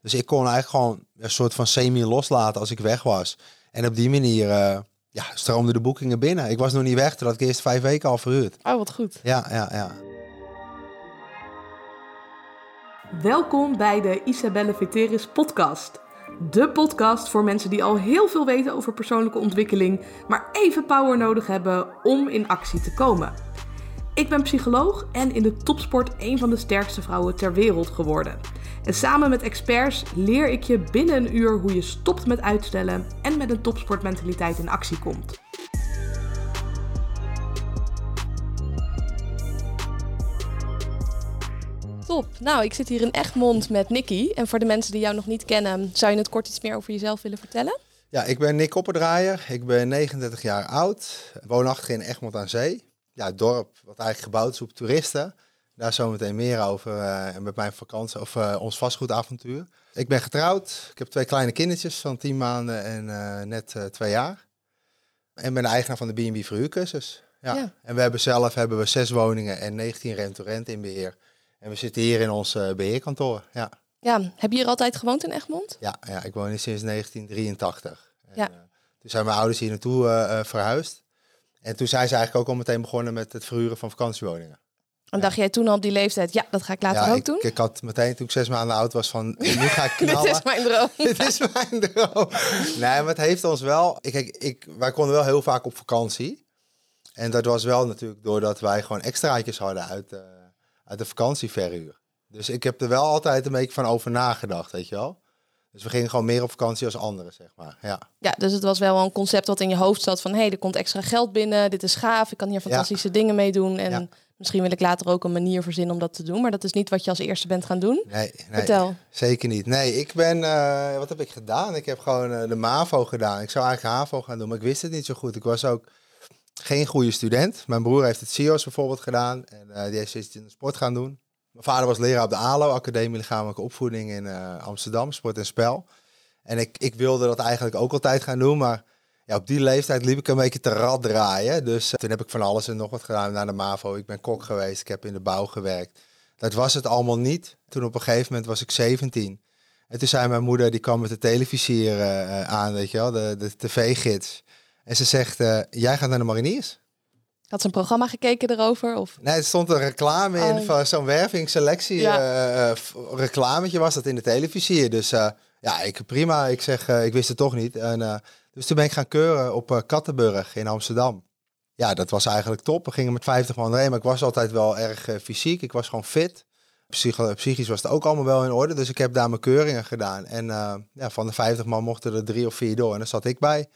Dus ik kon eigenlijk gewoon een soort van semi loslaten als ik weg was. En op die manier uh, ja, stroomden de boekingen binnen. Ik was nog niet weg, toen had ik eerst vijf weken al verhuurd. Oh, wat goed. Ja, ja, ja. Welkom bij de Isabelle Veteris podcast. De podcast voor mensen die al heel veel weten over persoonlijke ontwikkeling, maar even power nodig hebben om in actie te komen. Ik ben psycholoog en in de topsport een van de sterkste vrouwen ter wereld geworden. En samen met experts leer ik je binnen een uur hoe je stopt met uitstellen en met een topsportmentaliteit in actie komt. Top. Nou, ik zit hier in Egmond met Nicky. En voor de mensen die jou nog niet kennen, zou je het kort iets meer over jezelf willen vertellen? Ja, ik ben Nick Opperdraaier. Ik ben 39 jaar oud. Woonachtig in Egmond aan Zee. Ja, het dorp wat eigenlijk gebouwd is op toeristen. Daar zometeen meer over uh, met mijn vakantie of uh, ons vastgoedavontuur. Ik ben getrouwd. Ik heb twee kleine kindertjes van 10 maanden en uh, net twee jaar. En ben de eigenaar van de B&B verhuurcursus. Ja. ja. En we hebben zelf hebben we zes woningen en 19 restaurants in beheer. En we zitten hier in ons beheerkantoor. Ja. ja, heb je hier altijd gewoond in Egmond? Ja, ja ik woon hier sinds 1983. En, ja. toen zijn mijn ouders hier naartoe verhuisd. En toen zijn ze eigenlijk ook al meteen begonnen met het verhuren van vakantiewoningen. En dacht jij toen al op die leeftijd, ja, dat ga ik later ook doen? Ik had meteen toen ik zes maanden oud was van, nu ga ik knallen. Dit is mijn droom. Dit is mijn droom. Nee, maar het heeft ons wel... Kijk, ik, wij konden wel heel vaak op vakantie. En dat was wel natuurlijk doordat wij gewoon extraatjes hadden uit, uh, uit de vakantieverhuur. Dus ik heb er wel altijd een beetje van over nagedacht, weet je wel. Dus we gingen gewoon meer op vakantie als anderen, zeg maar. Ja, ja dus het was wel een concept wat in je hoofd zat van... hé, hey, er komt extra geld binnen, dit is gaaf, ik kan hier fantastische dingen mee doen. En misschien wil ik later ook een manier verzinnen om dat te doen. Maar dat is niet wat je als eerste bent gaan doen. Nee, nee Vertel. zeker niet. Nee, ik ben... Uh, wat heb ik gedaan? Ik heb gewoon uh, de MAVO gedaan. Ik zou eigenlijk HAVO gaan doen, maar ik wist het niet zo goed. Ik was ook geen goede student. Mijn broer heeft het CIO's bijvoorbeeld gedaan. En uh, die heeft iets in de sport gaan doen. Mijn vader was leraar op de ALO, Academie Lichamelijke Opvoeding in uh, Amsterdam, sport en spel. En ik, ik wilde dat eigenlijk ook altijd gaan doen, maar ja, op die leeftijd liep ik een beetje te rad draaien. Dus uh, toen heb ik van alles en nog wat gedaan naar de MAVO. Ik ben kok geweest, ik heb in de bouw gewerkt. Dat was het allemaal niet. Toen op een gegeven moment was ik 17. En toen zei mijn moeder, die kwam met de televisie uh, aan, weet je wel, de, de tv-gids. En ze zegt, jij gaat naar de mariniers? Had ze een programma gekeken erover? Of? Nee, er stond een reclame in oh. van zo'n wervingsselectie. Ja. Uh, reclametje was dat in de televisie. Dus uh, ja, ik, prima. Ik zeg, ik wist het toch niet. En, dus toen ben ik gaan keuren op Kattenburg in Amsterdam. Ja, dat was eigenlijk top. We gingen met 50 man heen, maar ik was altijd wel erg fysiek. Ik was gewoon fit. Psychisch was het ook allemaal wel in orde. Dus ik heb daar mijn keuringen gedaan. En ja, van de 50 man mochten er drie of vier door. En daar zat ik bij.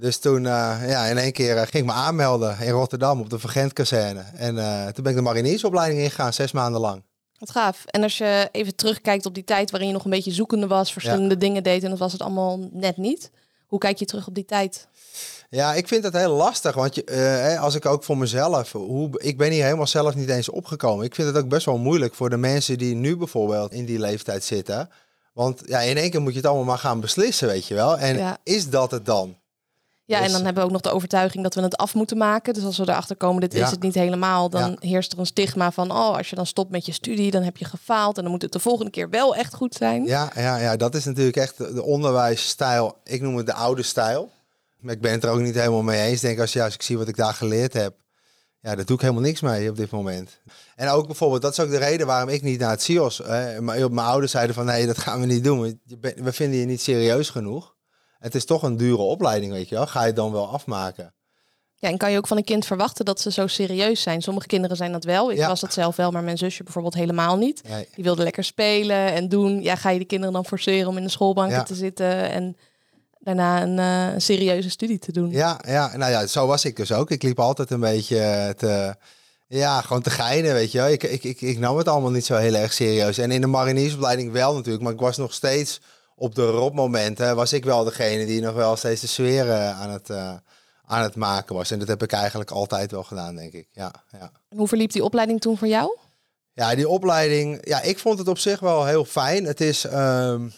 Dus toen, uh, ja, in één keer uh, ging ik me aanmelden in Rotterdam op de Vergentkazerne. En uh, toen ben ik de mariniersopleiding ingegaan, zes maanden lang. Wat gaaf. En als je even terugkijkt op die tijd waarin je nog een beetje zoekende was, verschillende dingen deed en dat was het allemaal net niet. Hoe kijk je terug op die tijd? Ja, ik vind het heel lastig, want je, als ik ook voor mezelf, hoe, ik ben hier helemaal zelf niet eens opgekomen. Ik vind het ook best wel moeilijk voor de mensen die nu bijvoorbeeld in die leeftijd zitten. Want ja, in één keer moet je het allemaal maar gaan beslissen, weet je wel. En is dat het dan? Ja, en dus- dan hebben we ook nog de overtuiging dat we het af moeten maken. Dus als we erachter komen, dit is het niet helemaal, dan heerst er een stigma van, oh, als je dan stopt met je studie, dan heb je gefaald en dan moet het de volgende keer wel echt goed zijn. Ja, ja, ja dat is natuurlijk echt de onderwijsstijl. Ik noem het de oude stijl. Maar ik ben het er ook niet helemaal mee eens. Denk als, ja, als ik zie wat ik daar geleerd heb, ja, daar doe ik helemaal niks mee op dit moment. En ook bijvoorbeeld, dat is ook de reden waarom ik niet naar het CIOS. Hè. Mijn ouders zeiden van, nee, dat gaan we niet doen. We vinden je niet serieus genoeg. Het is toch een dure opleiding, weet je wel. Ga je dan wel afmaken? Ja, en kan je ook van een kind verwachten dat ze zo serieus zijn? Sommige kinderen zijn dat wel. Ik was dat zelf wel, maar mijn zusje bijvoorbeeld helemaal niet. Die wilde lekker spelen en doen. Ja, ga je de kinderen dan forceren om in de schoolbanken te zitten en daarna een, uh, een, serieuze studie te doen? Ja, ja, nou ja, zo was ik dus ook. Ik liep altijd een beetje te, ja, gewoon te geinen, weet je wel. Ik, ik, ik, ik nam het allemaal niet zo heel erg serieus. En in de mariniersopleiding wel natuurlijk, maar ik was nog steeds op de robmomenten was ik wel degene die nog wel steeds de sfeer eh, aan het, uh, aan het maken was. En dat heb ik eigenlijk altijd wel gedaan, denk ik. Ja, ja. Hoe verliep die opleiding toen voor jou? Ja, die opleiding, ja, ik vond het op zich wel heel fijn. Het is, um,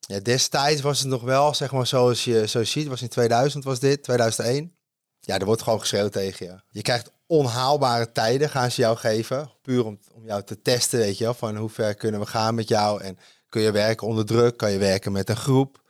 ja, destijds was het nog wel, zeg maar, zoals je zo ziet, was in 2000 was dit, 2001. Ja, er wordt gewoon geschreeuwd tegen je. Je krijgt onhaalbare tijden, gaan ze jou geven. Puur om, om jou te testen, weet je wel, van hoe ver kunnen we gaan met jou. En kun je werken onder druk, kan je werken met een groep.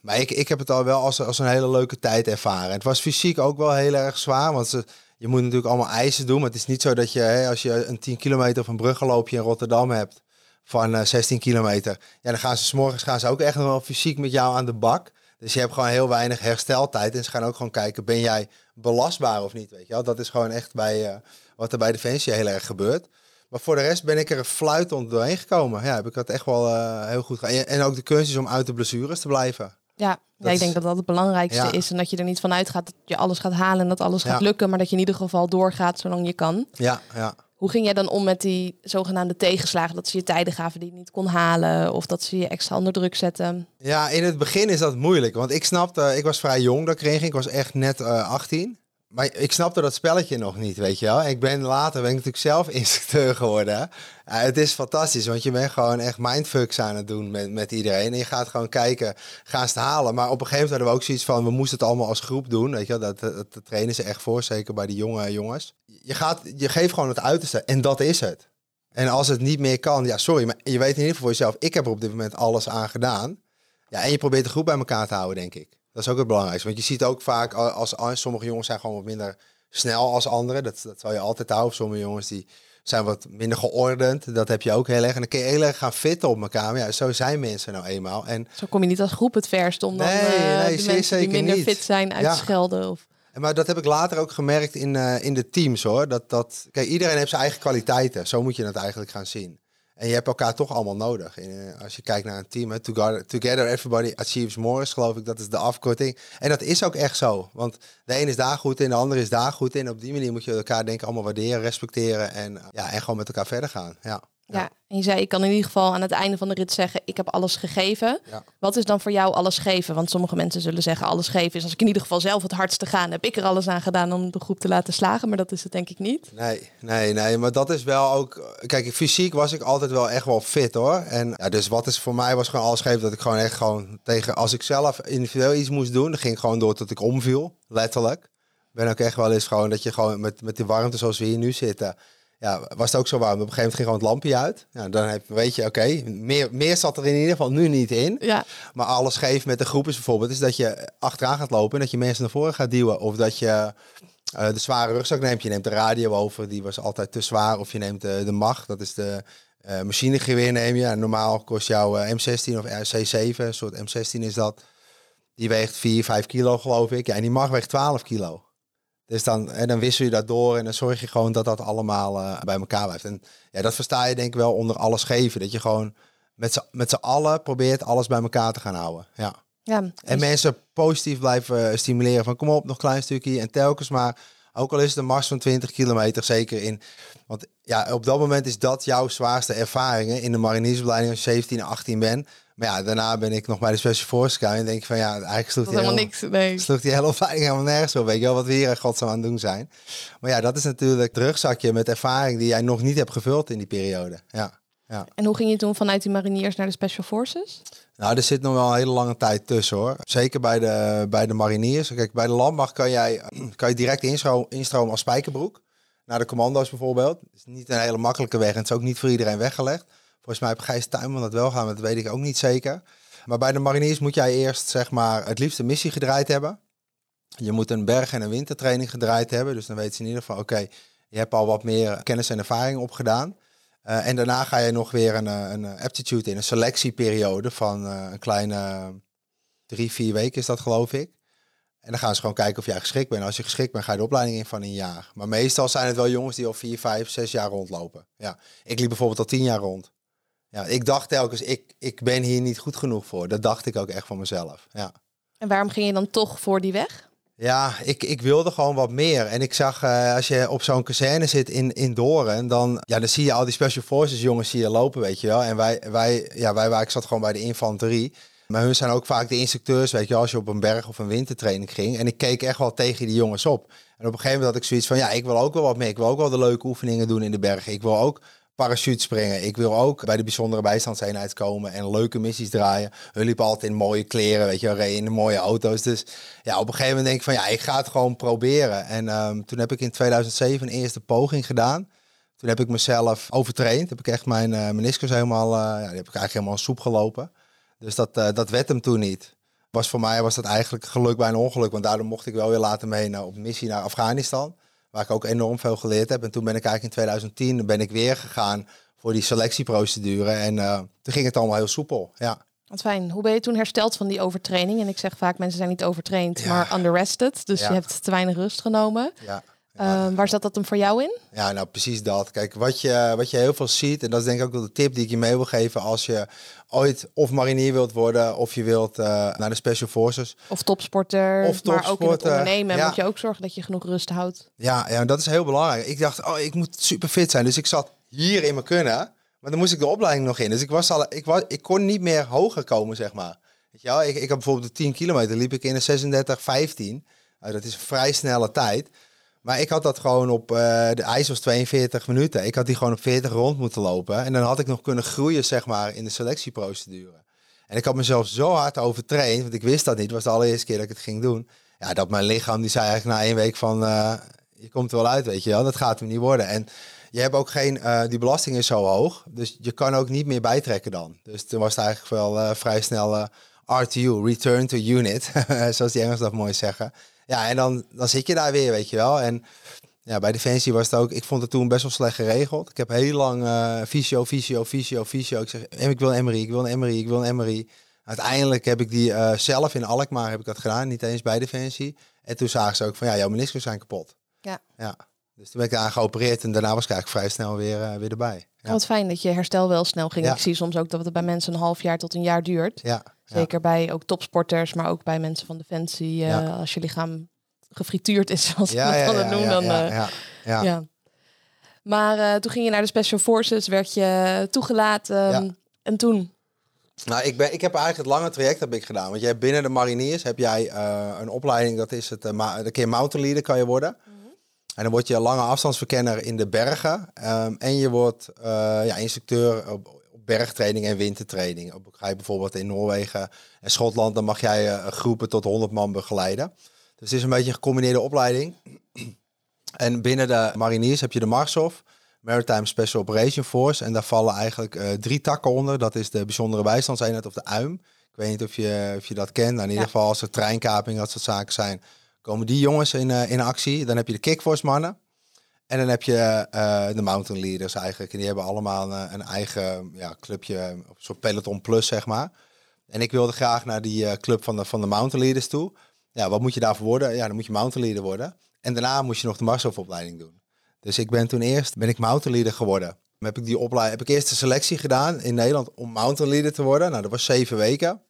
Maar ik, ik heb het al wel als, als een hele leuke tijd ervaren. Het was fysiek ook wel heel erg zwaar, want je moet natuurlijk allemaal eisen doen. Maar het is niet zo dat je, hè, als je een 10 kilometer of een bruggenloopje in Rotterdam hebt van uh, 16 kilometer, ja, dan gaan ze s morgens gaan ze ook echt nog wel fysiek met jou aan de bak. Dus je hebt gewoon heel weinig hersteltijd. En ze gaan ook gewoon kijken, ben jij belastbaar of niet? Weet je wel? Dat is gewoon echt bij, uh, wat er bij Defensie heel erg gebeurt. Maar voor de rest ben ik er fluitend doorheen gekomen. Ja, heb ik dat echt wel uh, heel goed gedaan. En ook de kunst is om uit de blessures te blijven. Ja, ja ik denk dat dat het belangrijkste ja. is. En dat je er niet van uitgaat dat je alles gaat halen en dat alles gaat ja. lukken. Maar dat je in ieder geval doorgaat zolang je kan. Ja, ja. Hoe ging jij dan om met die zogenaamde tegenslagen? Dat ze je tijden gaven die je niet kon halen of dat ze je extra onder druk zetten? Ja, in het begin is dat moeilijk. Want ik snapte, ik was vrij jong dat ik erin ging. Ik was echt net uh, 18. Maar ik snapte dat spelletje nog niet, weet je wel. Ik ben later ben ik natuurlijk zelf instructeur geworden. Uh, het is fantastisch, want je bent gewoon echt mindfucks aan het doen met, met iedereen. En je gaat gewoon kijken, gaan ze het halen. Maar op een gegeven moment hadden we ook zoiets van, we moesten het allemaal als groep doen. Weet je wel, dat, dat, dat trainen ze echt voor, zeker bij die jonge jongens. Je, gaat, je geeft gewoon het uiterste en dat is het. En als het niet meer kan, ja sorry, maar je weet in ieder geval voor jezelf, ik heb er op dit moment alles aan gedaan. Ja, en je probeert de groep bij elkaar te houden, denk ik. Dat is ook het belangrijkste. Want je ziet ook vaak als, als sommige jongens zijn gewoon wat minder snel als anderen. Dat, dat zal je altijd houden. Sommige jongens die zijn wat minder geordend. Dat heb je ook heel erg. En dan kun je heel erg gaan fitten op elkaar. Maar ja, zo zijn mensen nou eenmaal. En zo kom je niet als groep het verst om dan nee, uh, nee, de mensen die minder niet. fit zijn uit ja. te schelden. Of... Maar dat heb ik later ook gemerkt in, uh, in de teams hoor. Dat, dat, kijk, iedereen heeft zijn eigen kwaliteiten. Zo moet je het eigenlijk gaan zien. En je hebt elkaar toch allemaal nodig. En als je kijkt naar een team, together everybody achieves more, is geloof ik, dat is de afkorting. En dat is ook echt zo. Want de een is daar goed in, de ander is daar goed in. Op die manier moet je elkaar denk ik allemaal waarderen, respecteren en, ja, en gewoon met elkaar verder gaan. Ja. Ja, en je zei, ik kan in ieder geval aan het einde van de rit zeggen, ik heb alles gegeven. Ja. Wat is dan voor jou alles geven? Want sommige mensen zullen zeggen, alles geven is als ik in ieder geval zelf het hardste ga, heb ik er alles aan gedaan om de groep te laten slagen. Maar dat is het denk ik niet. Nee, nee, nee. Maar dat is wel ook, kijk, fysiek was ik altijd wel echt wel fit hoor. En ja, dus wat is voor mij was gewoon alles geven dat ik gewoon echt gewoon tegen, als ik zelf individueel iets moest doen, dan ging ik gewoon door tot ik omviel, letterlijk. Ben ook echt wel eens gewoon dat je gewoon met, met die warmte zoals we hier nu zitten ja, was het ook zo warm. Op een gegeven moment ging gewoon het lampje uit. Ja, dan heb, weet je, oké, meer, meer zat er in ieder geval nu niet in. Ja. Maar alles geeft met de groep is bijvoorbeeld, is dat je achteraan gaat lopen en dat je mensen naar voren gaat duwen. Of dat je uh, de zware rugzak neemt. Je neemt de radio over, die was altijd te zwaar. Of je neemt de, de macht, dat is de uh, machinegeweer neem je. En normaal kost jouw uh, M16 of C7, een soort M16 is dat. Die weegt 4, 5 kilo geloof ik. Ja, en die mag weegt 12 kilo. Dus dan, en dan wissel je dat door en dan zorg je gewoon dat dat allemaal uh, bij elkaar blijft. En ja, dat versta je denk ik wel onder alles geven. Dat je gewoon met z'n allen probeert alles bij elkaar te gaan houden. Ja. ja en dus... mensen positief blijven stimuleren van kom op, nog een klein stukje. En telkens maar, ook al is het een mars van 20 kilometer, zeker in... Want ja, op dat moment is dat jouw zwaarste ervaringen in de mariniersopleiding als je 17 en 18 bent. Maar ja, daarna ben ik nog bij de Special Force en denk ik van ja, eigenlijk sloeg die helemaal niks. Nee. Sloeg die hele opleiding helemaal nergens op. Weet je wel wat we hier in godsnaam aan het doen zijn. Maar ja, dat is natuurlijk het rugzakje met ervaring die jij nog niet hebt gevuld in die periode. Ja. Ja. En hoe ging je toen vanuit die mariniers naar de Special Forces? Nou, er zit nog wel een hele lange tijd tussen hoor. Zeker bij de, bij de mariniers. Kijk, bij de landmacht kan, jij, kan je direct instromen, als spijkerbroek. Naar de commando's bijvoorbeeld. Het is niet een hele makkelijke weg en het is ook niet voor iedereen weggelegd. Volgens mij heb Gijs Tuinman dat wel gaan, dat weet ik ook niet zeker. Maar bij de mariniers moet jij eerst zeg maar het liefst een missie gedraaid hebben. Je moet een berg- en een wintertraining gedraaid hebben. Dus dan weten ze in ieder geval, oké, je hebt al wat meer kennis en ervaring opgedaan. Uh, en daarna ga je nog weer een, een aptitude in, een selectieperiode van uh, een kleine drie, vier weken is dat geloof ik. En dan gaan ze gewoon kijken of jij geschikt bent. Als je geschikt bent, ga je de opleiding in van een jaar. Maar meestal zijn het wel jongens die al vier, vijf, zes jaar rondlopen. Ja. Ik liep bijvoorbeeld al tien jaar rond. Ja, ik dacht telkens, ik, ik ben hier niet goed genoeg voor. Dat dacht ik ook echt van mezelf. Ja. En waarom ging je dan toch voor die weg? Ja, ik, ik wilde gewoon wat meer. En ik zag, uh, als je op zo'n kazerne zit in, in Doren, dan, ja, dan zie je al die Special Forces jongens hier lopen, weet je wel. En wij, wij, ja, wij, waar ik zat gewoon bij de infanterie. Maar hun zijn ook vaak de instructeurs, weet je, als je op een berg of een wintertraining ging. En ik keek echt wel tegen die jongens op. En op een gegeven moment had ik zoiets van, ja, ik wil ook wel wat meer. Ik wil ook wel de leuke oefeningen doen in de bergen. Ik wil ook parachute springen. Ik wil ook bij de bijzondere bijstandseenheid komen en leuke missies draaien. Hun liepen altijd in mooie kleren, weet je, in de mooie auto's. Dus ja, op een gegeven moment denk ik van ja, ik ga het gewoon proberen. En um, toen heb ik in 2007 een eerste poging gedaan. Toen heb ik mezelf overtraind. Heb ik echt mijn uh, meniscus helemaal, uh, ja, die heb ik eigenlijk helemaal soep gelopen. Dus dat, uh, dat werd hem toen niet. Was voor mij was dat eigenlijk geluk bij een ongeluk. Want daardoor mocht ik wel weer later mee op missie naar Afghanistan. Waar ik ook enorm veel geleerd heb. En toen ben ik eigenlijk in 2010 ben ik weer gegaan voor die selectieprocedure. En toen ging het allemaal heel soepel. Ja. Wat fijn. Hoe ben je toen hersteld van die overtraining? En ik zeg vaak, mensen zijn niet overtraind, maar underrested. Dus je hebt te weinig rust genomen. Ja. Ehm, waar zat dat dan voor jou in? Ja, nou precies dat. Kijk, wat je, wat je heel veel ziet, en dat is denk ik ook wel de tip die ik je mee wil geven als je ooit of marinier wilt worden, of je wilt uh, naar de Special Forces. Of topsporter, of topsporter. maar ook in het ondernemen ja. moet je ook zorgen dat je genoeg rust houdt. Ja, ja, dat is heel belangrijk. Ik dacht, oh, ik moet super fit zijn. Dus ik zat hier in mijn kunnen. Maar dan moest ik de opleiding nog in. Dus ik, was al, ik, was, ik kon niet meer hoger komen, zeg maar. Weet je wel? Ik, ik heb bijvoorbeeld de 10 kilometer liep ik in een 36, 15. Nou, dat is een vrij snelle tijd. Maar ik had dat gewoon op, uh, de ijs was 42 minuten. Ik had die gewoon op 40 rond moeten lopen. En dan had ik nog kunnen groeien, zeg maar, in de selectieprocedure. En ik had mezelf zo hard overtraind, want ik wist dat niet. Het was de allereerste keer dat ik het ging doen. Ja, dat mijn lichaam, die zei eigenlijk na één week van, uh, je komt er wel uit, weet je wel. Dat gaat hem niet worden. En je hebt ook geen, uh, die belasting is zo hoog, dus je kan ook niet meer bijtrekken dan. Dus toen was het eigenlijk wel vrij snel RTU, Return to Unit, zoals die Engels dat mooi zeggen. Ja, en dan, dan zit je daar weer, weet je wel. En ja, bij Defensie was het ook, ik vond het toen best wel slecht geregeld. Ik heb heel lang uh, fysio, fysio, fysio, fysio. Ik zeg, ik wil een MRI, ik wil een MRI, ik wil een MRI. Uiteindelijk heb ik die uh, zelf in Alkmaar heb ik dat gedaan, niet eens bij Defensie. En toen zagen ze ook van, ja, jouw meniscus zijn kapot. Ja. ja. Dus toen ben ik aan geopereerd en daarna was ik eigenlijk vrij snel weer, uh, weer erbij. Ja. Wat fijn dat je herstel wel snel ging. Ik zie soms ook dat het bij mensen een half jaar tot een jaar duurt. Ja. Zeker bij ook topsporters, maar ook bij mensen van Defensie. Uh, als je lichaam gefrituurd is, zoals ja, we dat noemen. Dan, uh, ja, Maar toen ging je naar de Special Forces, werd je toegelaten. En toen? Nou, ik, ben, ik heb eigenlijk het lange traject heb ik gedaan. Want jij binnen de mariniers heb jij een opleiding, dat is het, de keer mountain leader kan je worden. En dan word je lange afstandsverkenner in de bergen. Ehm, en je wordt uh, ja, instructeur op, op, bergtraining en wintertraining. Op, ga je bijvoorbeeld in Noorwegen en Schotland, dan mag jij uh, groepen tot 100 man begeleiden. Dus het is een beetje een gecombineerde opleiding. en binnen de mariniers heb je de Marshof, Maritime Special Operation Force. En daar vallen eigenlijk uh, drie takken onder. Dat is de bijzondere bijstandseenheid of de UIM. Ik weet niet of je, of je dat kent. Nou, in ieder geval als er treinkaping, dat soort zaken zijn komen die jongens in, uh, in actie. Dan heb je de kickforce mannen. En dan heb je uh, de mountain leaders eigenlijk. En die hebben allemaal een, een eigen ja, clubje, een soort peloton plus zeg maar. En ik wilde graag naar die club van de, van de mountain leaders toe. Ja, wat moet je daarvoor worden? Ja, dan moet je mountain leader worden. En daarna moest je nog de Marshof-opleiding doen. Dus ik ben toen eerst ben ik mountain leader geworden. Dan heb ik die opleiding, heb ik eerst de selectie gedaan in Nederland om mountain leader te worden. Nou, dat was zeven weken.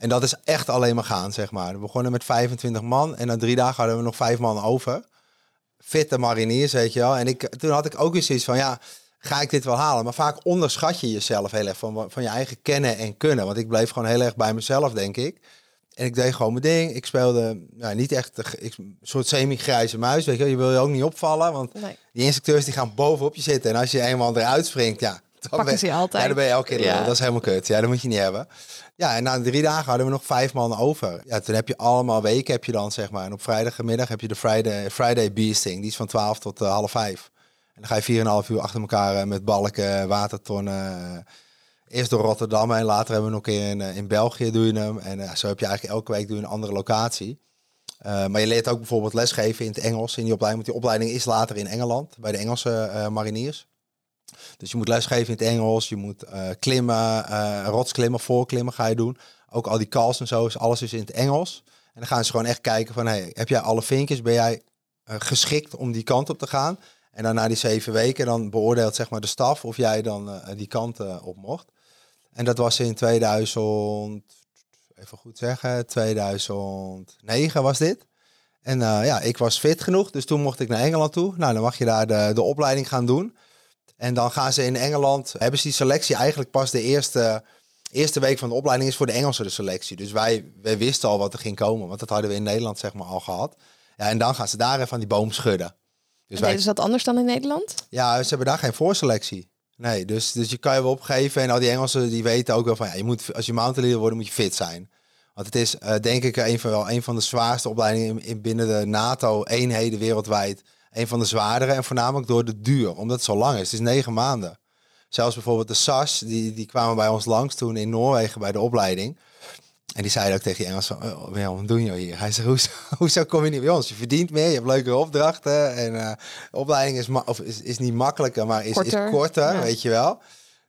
En dat is echt alleen maar gaan, zeg maar. We begonnen met 25 man en na drie dagen hadden we nog vijf man over. Fitte mariniers, weet je wel. En ik, toen had ik ook eens iets van, ja, ga ik dit wel halen? Maar vaak onderschat je jezelf heel erg van, van je eigen kennen en kunnen. Want ik bleef gewoon heel erg bij mezelf, denk ik. En ik deed gewoon mijn ding. Ik speelde nou, niet echt een soort semi-grijze muis. Weet je, je wil je ook niet opvallen. Want die instructeurs die gaan bovenop je zitten. En als je eenmaal eruit springt, ja, dan Pakken ze je altijd. Ja, dan ben je elke keer. Ja. Dat is helemaal kut. Ja, dat moet je niet hebben. Ja, en na drie dagen hadden we nog vijf man over. Ja, toen heb je allemaal weken heb je dan, zeg maar. En op vrijdagmiddag heb je de Friday, Friday Beasting. Die is van 12 tot uh, half vijf. En dan ga je 4,5 uur achter elkaar uh, met balken, watertonnen. Uh, eerst door Rotterdam en later hebben we nog een keer in, in België doe je hem. En zo heb je eigenlijk elke week doe je een andere locatie. maar je leert ook bijvoorbeeld lesgeven in het Engels in die opleiding. Want die opleiding is later in Engeland, bij de Engelse mariniers. Dus je moet lesgeven in het Engels, je moet uh, klimmen, uh, rotsklimmen, voorklimmen ga je doen. Ook al die calls en zo, is alles is in het Engels. En dan gaan ze gewoon echt kijken van, hey, heb jij alle vinkjes? Ben jij uh, geschikt om die kant op te gaan? En dan na die zeven weken, dan beoordeelt zeg maar de staf of jij dan die kant op mocht. En dat was in 2000, even goed zeggen, 2009 was dit. En ja, ik was fit genoeg, dus toen mocht ik naar Engeland toe. Nou, dan mag je daar de, de opleiding gaan doen. En dan gaan ze in Engeland, hebben ze die selectie eigenlijk pas de eerste, eerste week van de opleiding is voor de Engelse de selectie. Dus wij, wij wisten al wat er ging komen, want dat hadden we in Nederland zeg maar al gehad. Ja, en dan gaan ze daar even aan die boom schudden. Dus wij... dat anders dan in Nederland? Ja, ze hebben daar geen voorselectie. Nee, dus, dus je kan je wel opgeven. En al die Engelsen die weten ook wel van ja, je moet, als je mountain leader wordt, moet je fit zijn. Want het is uh, denk ik een van, wel een van de zwaarste opleidingen in, in binnen de NATO-eenheden wereldwijd een van de zwaardere en voornamelijk door de duur, omdat het zo lang is. Het is negen maanden. Zelfs bijvoorbeeld de SAS, die, die kwamen bij ons langs toen in Noorwegen bij de opleiding. En die zeiden ook tegen die Engels van, oh, wat doen jullie hier? Hij zei, hoezo, hoezo kom je niet bij ons? Je verdient meer, je hebt leuke opdrachten. En uh, opleiding is, of is, is niet makkelijker, maar is korter, is korter weet je wel.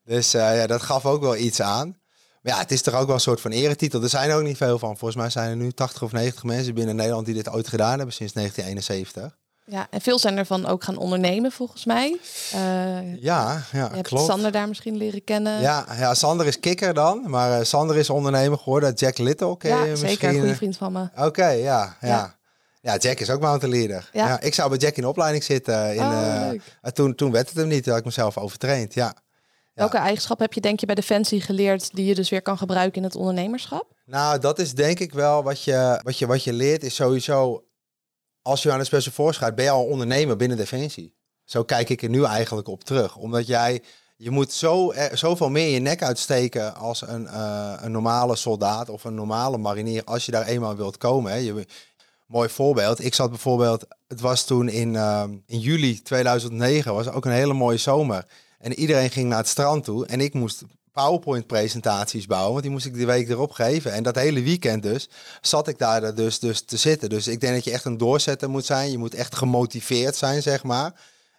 Dus uh, ja, dat gaf ook wel iets aan. Maar ja, het is toch ook wel een soort van eretitel. Er zijn er ook niet veel van. Volgens mij zijn er nu 80 of 90 mensen binnen Nederland die dit ooit gedaan hebben sinds 1971. Ja, en veel zijn ervan ook gaan ondernemen volgens mij. Uh, ja, ja, je klopt. Sander daar misschien leren kennen. Ja, ja Sander is kikker dan, maar uh, Sander is ondernemer geworden. Jack Little ken ja, je misschien? zeker. Een goede vriend van me. Oké, ja, ja, ja. Jack is ook mountain leader. Ja. ja. ik zou bij Jack in de opleiding zitten. In, oh, uh, toen, toen werd het hem niet, dat ik mezelf overtraind, ja. Welke eigenschap heb je denk je bij Defensie geleerd die je dus weer kan gebruiken in het ondernemerschap? Nou, dat is denk ik wel wat je, wat je, wat je leert, is sowieso als je aan de Special Force gaat, ben je al ondernemer binnen Defensie. Zo kijk ik er nu eigenlijk op terug. Omdat jij, je moet zo, zoveel meer je nek uitsteken als een, uh, een normale soldaat of een normale marinier als je daar eenmaal wilt komen. Hè. Je, mooi voorbeeld. Ik zat bijvoorbeeld, het was toen in, uh, in juli 2009, was ook een hele mooie zomer. En iedereen ging naar het strand toe en ik moest PowerPoint-presentaties bouwen. Want die moest ik de week erop geven. En dat hele weekend dus zat ik daar dus, dus te zitten. Dus ik denk dat je echt een doorzetter moet zijn. Je moet echt gemotiveerd zijn, zeg maar.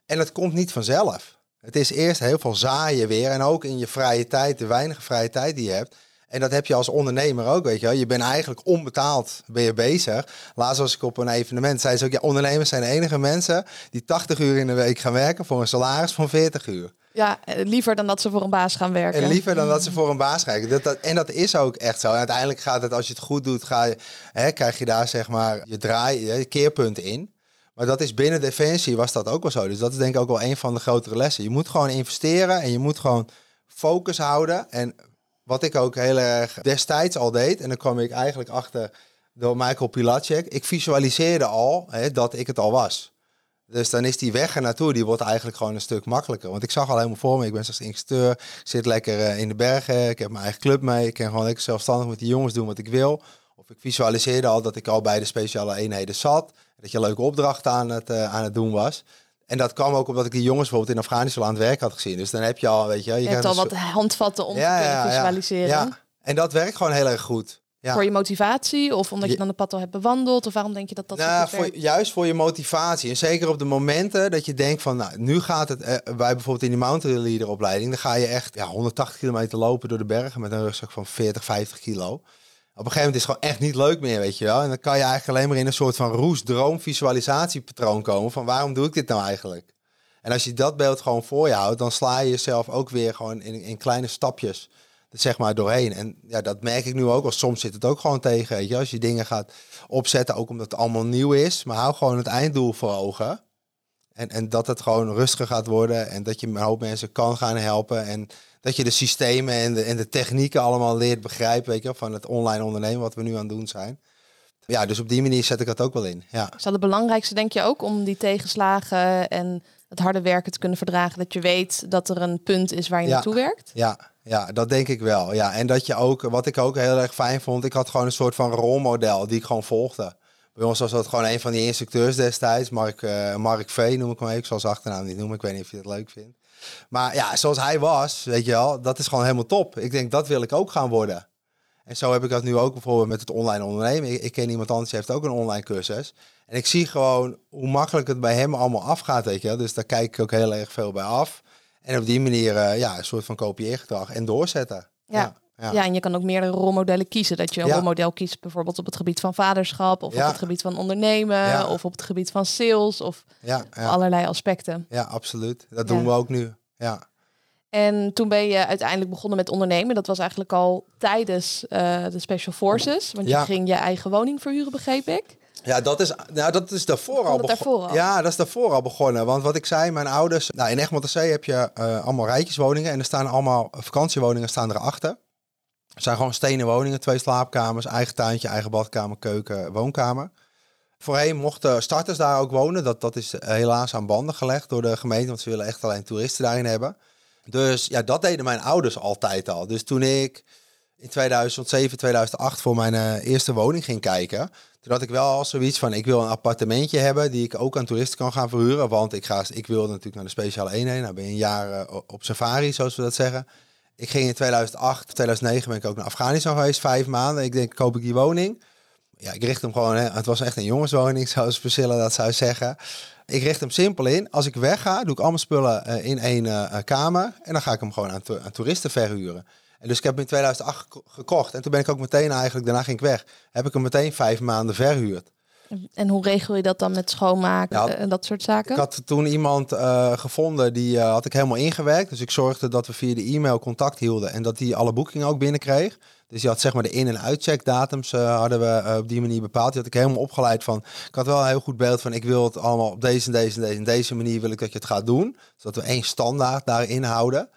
En het komt niet vanzelf. Het is eerst heel veel zaaien weer. En ook in je vrije tijd, de weinige vrije tijd die je hebt. En dat heb je als ondernemer ook, weet je wel. Je bent eigenlijk onbetaald ben je bezig. Laatst was ik op een evenement, zei ze ook... ja, ondernemers zijn de enige mensen die 80 uur in de week gaan werken... voor een salaris van 40 uur. Ja, eh, liever dan dat ze voor een baas gaan werken. En liever dan dat ze voor een baas gaan werken. Dat, en dat is ook echt zo. En uiteindelijk gaat het, als je het goed doet, ga je, hè, krijg je daar zeg maar je draai, je keerpunt in. Maar dat is binnen Defensie was dat ook wel zo. Dus dat is denk ik ook wel een van de grotere lessen. Je moet gewoon investeren en je moet gewoon focus houden. En wat ik ook heel erg destijds al deed, en dan kwam ik eigenlijk achter door Michael Pilacek. Ik visualiseerde al hè, dat ik het al was. Dus dan is die weg er naartoe, die wordt eigenlijk gewoon een stuk makkelijker. Want ik zag al helemaal voor me, ik ben zelfs instructeur, ik zit lekker eh, in de bergen, ik heb mijn eigen club mee, ik kan gewoon lekker zelfstandig met die jongens doen wat ik wil. Of ik visualiseerde al dat ik al bij de speciale eenheden zat, dat je leuke opdrachten aan het, uh, aan het doen was. En dat kwam ook omdat ik die jongens bijvoorbeeld in Afghanistan aan het werk had gezien. Dus dan heb je al, weet je... Je, je hebt al wat handvatten om te kunnen visualiseren. Ja, en dat werkt gewoon heel erg goed. Voor je motivatie of omdat je dan de pad al hebt bewandeld? Of waarom denk je dat dat nou, voor, Juist voor je motivatie. En zeker op de momenten dat je denkt van, nou, nu gaat het... Eh, wij bijvoorbeeld in die mountain leader opleiding, dan ga je echt ja, 180 kilometer lopen door de bergen met een rugzak van 40, 50 kilo. Op een gegeven moment is het gewoon echt niet leuk meer, weet je wel. En dan kan je eigenlijk alleen maar in een soort van roes, droom, visualisatiepatroon komen van waarom doe ik dit nou eigenlijk? En als je dat beeld gewoon voor je houdt, dan sla je jezelf ook weer gewoon in, in kleine stapjes zeg maar doorheen. En ja, dat merk ik nu ook. Al soms zit het ook gewoon tegen. Weet je, als je dingen gaat opzetten, ook omdat het allemaal nieuw is. Maar hou gewoon het einddoel voor ogen. En, en dat het gewoon rustiger gaat worden. En dat je een hoop mensen kan gaan helpen. En dat je de systemen en de, en de technieken allemaal leert begrijpen. Weet je, van het online ondernemen wat we nu aan het doen zijn. Ja, dus op die manier zet ik dat ook wel in. Ja. Is dat het belangrijkste, denk je ook, om die tegenslagen en het harde werken te kunnen verdragen? Dat je weet dat er een punt is waar je naartoe werkt? Ja, ja, dat denk ik wel. Ja, en dat je ook, wat ik ook heel erg fijn vond, ik had gewoon een soort van rolmodel die ik gewoon volgde. Bij ons was dat gewoon een van die instructeurs destijds, Mark, uh, Mark V noem ik hem even. Ik zal achternaam niet noemen, ik weet niet of je het leuk vindt. Maar ja, zoals hij was, weet je wel, dat is gewoon helemaal top. Ik denk, dat wil ik ook gaan worden. En zo heb ik dat nu ook bijvoorbeeld met het online ondernemen. Ik, ik ken iemand anders, die heeft ook een online cursus. En ik zie gewoon hoe makkelijk het bij hem allemaal afgaat, weet je wel. Dus daar kijk ik ook heel erg veel bij af. En op die manier uh, ja, een soort van kopieergedrag en doorzetten. Ja. ja. Ja. en je kan ook meerdere rolmodellen kiezen. Dat je een rolmodel kiest bijvoorbeeld op het gebied van vaderschap... of op het gebied van ondernemen... of op het gebied van sales of allerlei aspecten. Ja, absoluut. Dat doen we ook nu. Ja. En toen ben je uiteindelijk begonnen met ondernemen. Dat was eigenlijk al tijdens uh, de Special Forces. Want je ging je eigen woning verhuren, begreep ik. Ja, dat is, nou, dat is daarvoor al begonnen. Ja, dat is daarvoor al begonnen. Want wat ik zei, mijn ouders... Nou, in Egmond Zee heb je uh, allemaal rijtjeswoningen. En er staan allemaal vakantiewoningen staan erachter. Het zijn gewoon stenen woningen, twee slaapkamers, eigen tuintje, eigen badkamer, keuken, woonkamer. Voorheen mochten starters daar ook wonen. Dat, dat is helaas aan banden gelegd door de gemeente, want ze willen echt alleen toeristen daarin hebben. Dus ja, dat deden mijn ouders altijd al. Dus toen ik in 2007, 2008 voor mijn uh, eerste woning ging kijken, toen had ik wel al zoiets van, ik wil een appartementje hebben die ik ook aan toeristen kan gaan verhuren. Want ik, ga, ik wilde natuurlijk naar de speciale eenheid. Nou ben je een jaar uh, op safari, zoals we dat zeggen. Ik ging in 2008, 2009 ben ik ook naar Afghanistan geweest, vijf maanden. Ik denk, koop ik die woning. Ja, ik richt hem gewoon, hè, het was echt een jongenswoning, zoals Priscilla dat zou zeggen. Ik richt hem simpel in. Als ik wegga, doe ik allemaal spullen uh, in één uh, kamer. En dan ga ik hem gewoon aan, aan toeristen verhuren. En dus ik heb hem in 2008 gekocht. En toen ben ik ook meteen eigenlijk, daarna ging ik weg, heb ik hem meteen vijf maanden verhuurd. En hoe regel je dat dan met schoonmaken en dat soort zaken? Ik had toen iemand uh, gevonden, die uh, had ik helemaal ingewerkt. Dus ik zorgde dat we via de e-mail contact hielden en dat hij alle boekingen ook binnenkreeg. Dus die had zeg maar de in- en uitcheckdatums uh, hadden we op die manier bepaald. Die had ik helemaal opgeleid van. Ik had wel een heel goed beeld van ik wil het allemaal op deze en deze en deze en deze manier wil ik dat je het gaat doen. Zodat we één standaard daarin houden.